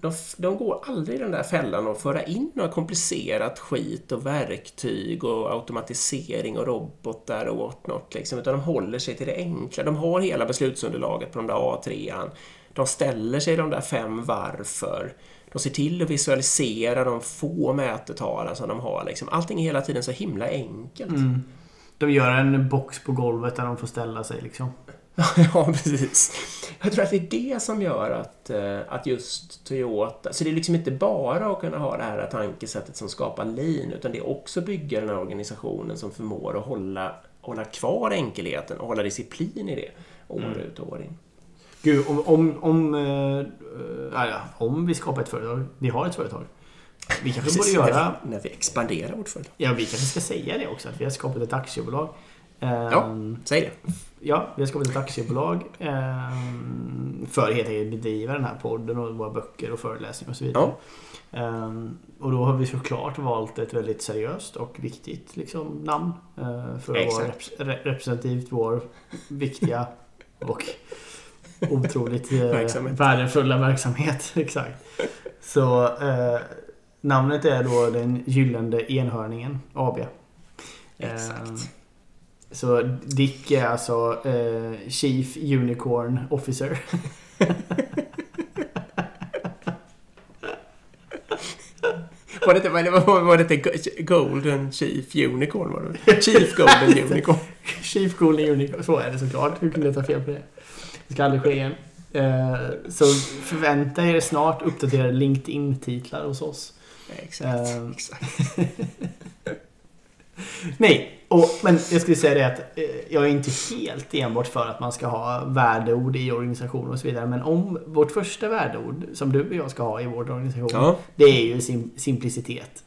de, de går aldrig i den där fällan att föra in något komplicerat skit och verktyg och automatisering och robotar och whatnot. Liksom, utan de håller sig till det enkla. De har hela beslutsunderlaget på de där A3. De ställer sig de där fem varför. De ser till att visualisera de få mätetalen som de har. Liksom. Allting är hela tiden så himla enkelt. Mm. De gör en box på golvet där de får ställa sig liksom. Ja, precis. Jag tror att det är det som gör att, eh, att just Toyota... Så det är liksom inte bara att kunna ha det här tankesättet som skapar lean, utan det är också bygga den här organisationen som förmår att hålla, hålla kvar enkelheten och hålla disciplin i det år ut och år in. Gud, om, om, om, ja, ja, om vi skapar ett företag. Vi har ett företag. Vi kanske borde när, göra... vi, när vi expanderar vårt företag. Ja, vi kanske ska säga det också. Att vi har skapat ett aktiebolag. Ja. Ehm, Säg det. Ja, vi har skapat ett aktiebolag ehm, för helt enkelt bedriva den här podden och våra böcker och föreläsningar och så vidare. Ehm, och då har vi såklart valt ett väldigt seriöst och viktigt liksom, namn eh, för att vara Exakt. repre- re- representativt vår viktiga och otroligt eh, Verksamhet. värdefulla verksamhet. Exakt. Så eh, namnet är då den gyllene enhörningen AB. Exakt. Så Dick är alltså eh, Chief Unicorn Officer. Var det inte, var, var det inte Golden Chief Unicorn? Var det? Chief Golden Unicorn. Chief Golden Unicorn. Så är det såklart. Hur kunde jag ta fel på det? Det ska aldrig ske igen. Eh, så förvänta er snart uppdaterade LinkedIn-titlar hos oss. Exakt. Ehm. exakt. Nej, och, men jag skulle säga det att eh, jag är inte helt enbart för att man ska ha värdeord i organisationer och så vidare. Men om vårt första värdeord som du och jag ska ha i vår organisation. Ja. Det är ju sim simplicitet.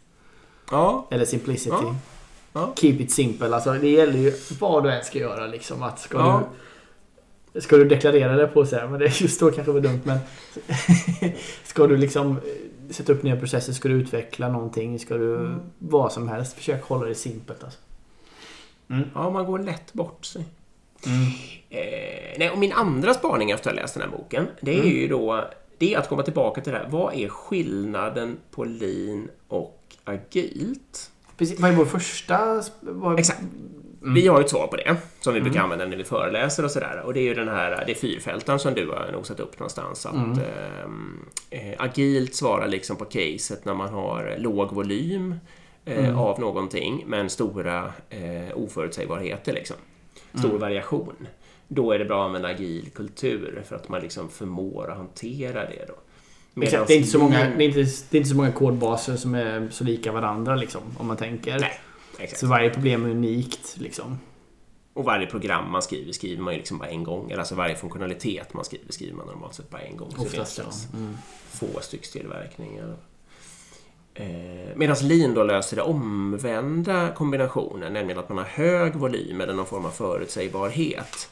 Ja. Eller simplicity. Ja. Ja. Keep it simple. Alltså det gäller ju vad du än ska göra liksom. Att ska, Ja. du, ska du deklarera det på här, men det är just då kanske var dumt men. ska du liksom eh, sätta upp nya processer, ska du utveckla någonting, ska du Mm. vad som helst. Försök hålla det simpelt alltså. Mm. ja, man går lätt bort sig. Eh, nej, och min andra spaning efter att ha läst den här boken, det är Mm. ju då det är att komma tillbaka till det här. Vad är skillnaden på lean och agilt? Precis, vad är vår första... Vad, Exakt. Vi har ju ett svar på det, som vi brukar använda när vi föreläser och sådär. Och det är ju den här, det är fyrfältaren som du har nog satt upp någonstans. Att ehm, eh, agilt svarar liksom på caset när man har låg volym eh, av någonting, men stora eh, oförutsägbarheter liksom. Stor variation. Då är det bra med en agil kultur för att man liksom förmår att hantera det då. Exakt, det, är inte så många, lean- det, är inte, det är inte så många kodbaser som är så lika varandra liksom, om man tänker. Nej, exakt. Så varje problem är unikt liksom. Och varje program man skriver skriver man ju liksom bara en gång. Eller alltså varje funktionalitet man skriver skriver man normalt sett bara en gång. Så Oftast det ja. finns Mm. få styckstillverkningar. Eh, Medan lean då löser det omvända kombinationen, nämligen att man har hög volym eller någon form av förutsägbarhet.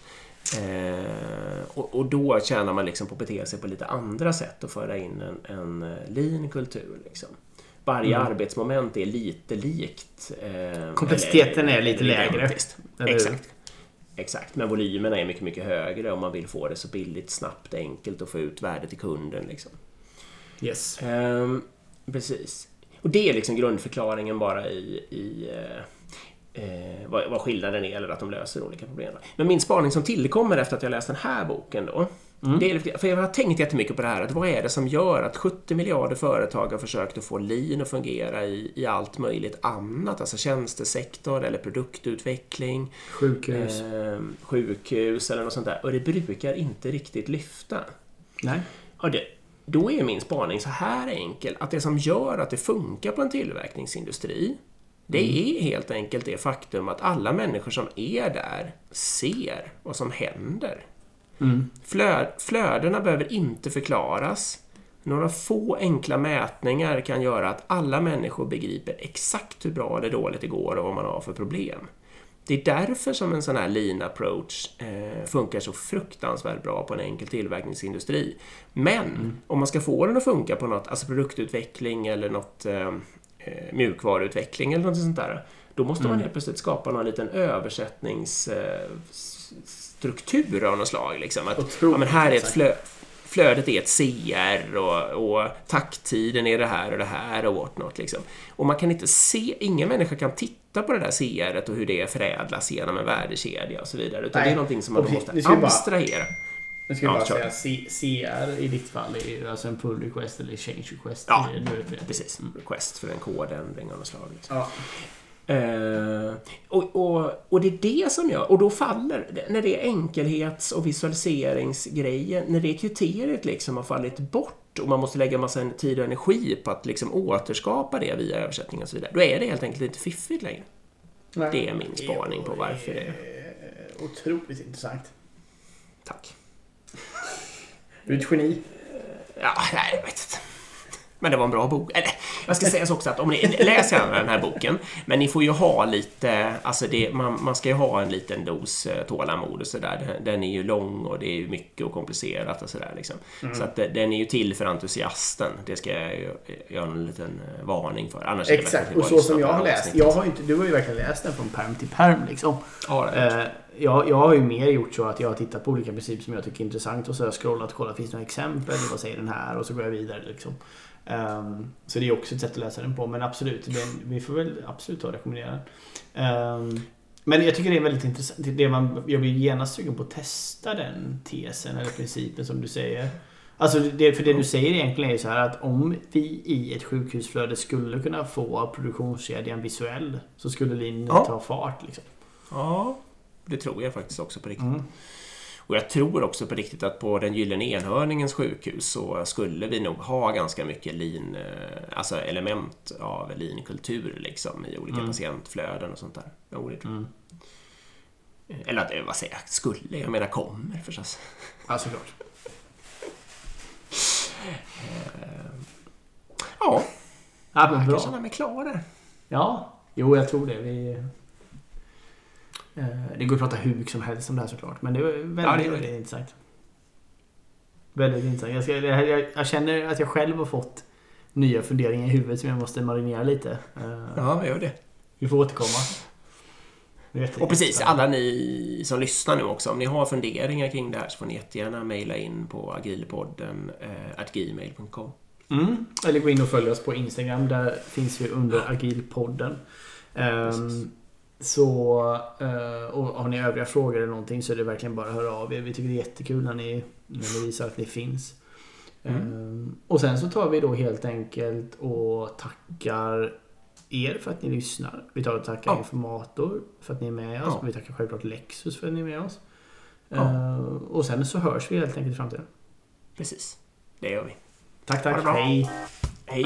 Eh, och, och, då tjänar man liksom på att bete sig på lite andra sätt och föra in en, en eh, lean kultur. Liksom. Varje mm. arbetsmoment är lite likt. Eh, Komplexiteten är lite lägre. Exakt. Exakt, men volymerna är mycket, mycket högre om man vill få det så billigt, snabbt, enkelt och få ut värde till kunden. Liksom. Yes. Um, precis. Och det är liksom grundförklaringen bara i, i eh, eh, vad, vad skillnaden är eller att de löser olika problem. Men min spaning som tillkommer efter att jag läst den här boken då Mm. Det för jag har tänkt jättemycket på det här, att vad är det som gör att 70 miljarder företag har försökt att få lean att fungera i, i allt möjligt annat, alltså tjänstesektor eller produktutveckling. Sjukhus. Eh, sjukhus eller något sånt där. Och det brukar inte riktigt lyfta. Nej. Och det, då är min spaning så här enkel, att det som gör att det funkar på en tillverkningsindustri, det mm. är helt enkelt det faktum att alla människor som är där ser vad som händer. Mm. Flö, flödena behöver inte förklaras. Några få enkla mätningar kan göra att alla människor begriper exakt hur bra eller dåligt det går och vad man har för problem. Det är därför som en sån här lean approach eh, funkar så fruktansvärt bra på en enkel tillverkningsindustri. Men mm. om man ska få den att funka på något, alltså produktutveckling eller något eh, eh mjukvaruutveckling eller något sånt där, då måste mm. man helt plötsligt skapa någon liten översättnings eh, av något slag. Liksom. Att, ja, men här är ett flö, flödet är ett CR och, och takttiden är det här och det här och whatnot. Liksom. Och man kan inte se, ingen människa kan titta på det där CR och hur det förädlas genom en värdekedja och så vidare. Utan Nej. det är någonting som man då måste abstrahera. Nu ska jag bara säga CR i ditt fall är ju alltså en pull request eller change request. Ja, precis. Mm. Request för en kodändring av något slag. Liksom. Ja. Uh, och, och, och, det är det som gör, och då faller, när det är enkelhets och visualiseringsgrejen, när det kriteriet liksom har fallit bort och man måste lägga massa tid och energi på att liksom återskapa det via översättning och så vidare, då är det helt enkelt inte fiffigt längre. Nej. Det är min spaning på varför det är. Otroligt intressant. Tack. Du är ett geni. Ja, nej, jag vet inte. Men det var en bra bok. Eller, jag ska säga också att om ni läser den här boken, men ni får ju ha lite, alltså det, man, man ska ju ha en liten dos eh, tålamod och sådär. Den, är ju lång och det är mycket och komplicerat och sådär liksom. Mm. Så att den är ju till för entusiasten. Det ska jag ju göra en liten eh, varning för. Annars Exakt, och så som jag har läst. Jag har inte, du har ju verkligen läst den från perm till perm liksom. Ja, eh, jag, jag har ju mer gjort så att jag har tittat på olika principer som jag tycker är intressant och så har jag scrollat och kollat, finns det några exempel? Vad säger den här? Och så går jag vidare liksom. Um, så det är också ett sätt att läsa den på. Men absolut, den, vi får väl absolut ta och rekommendera den. Um, men jag tycker det är väldigt intressant. Det man, jag blir genast sugen på att testa den tesen eller principen som du säger. Alltså det, för det du säger egentligen är så här att om vi i ett sjukhusflöde skulle kunna få produktionskedjan visuell så skulle linjen ja. ta fart. Liksom. Ja, det tror jag faktiskt också på riktigt. Mm. Och jag tror också på riktigt att på den Gyllene Enhörningens sjukhus så skulle vi nog ha ganska mycket lean, eh, alltså element av lean-kultur liksom i olika mm. patientflöden och sånt där. Jo, det tror jag. Mm. Eller att, vad säger jag, skulle, jag menar kommer förstås. Ja, såklart. Eh, ja, ja men jag kan känna mig klar där. Ja, jo jag tror det. Vi Eh, det går att prata hur mycket som helst om det här såklart. Men det är väldigt, ja, väldigt intressant. Väldigt intressant. Jag, ska, jag, jag, känner att jag själv har fått nya funderingar i huvudet som jag måste marinera lite. Eh, ja, gör det. Vi får återkomma. Och precis, alla ni som lyssnar nu också, om ni har funderingar kring det här så får ni jättegärna mejla in på agilpodden eh, gmail.com. Mm. Eller gå in och följ oss på Instagram. Där finns vi under agilpodden. Um, så, eh, och har ni övriga frågor eller någonting så är det verkligen bara att höra av er. Vi tycker det är jättekul när ni, när ni visar att ni finns. Mm. Eh, och sen så tar vi då helt enkelt och tackar er för att ni lyssnar. Vi tar och tackar ja. Informator för att ni är med oss. Ja. Vi tackar självklart Lexus för att ni är med oss. Ja. Eh, och sen så hörs vi helt enkelt i framtiden. Precis. Det gör vi. Tack, tack. Hej. Hej.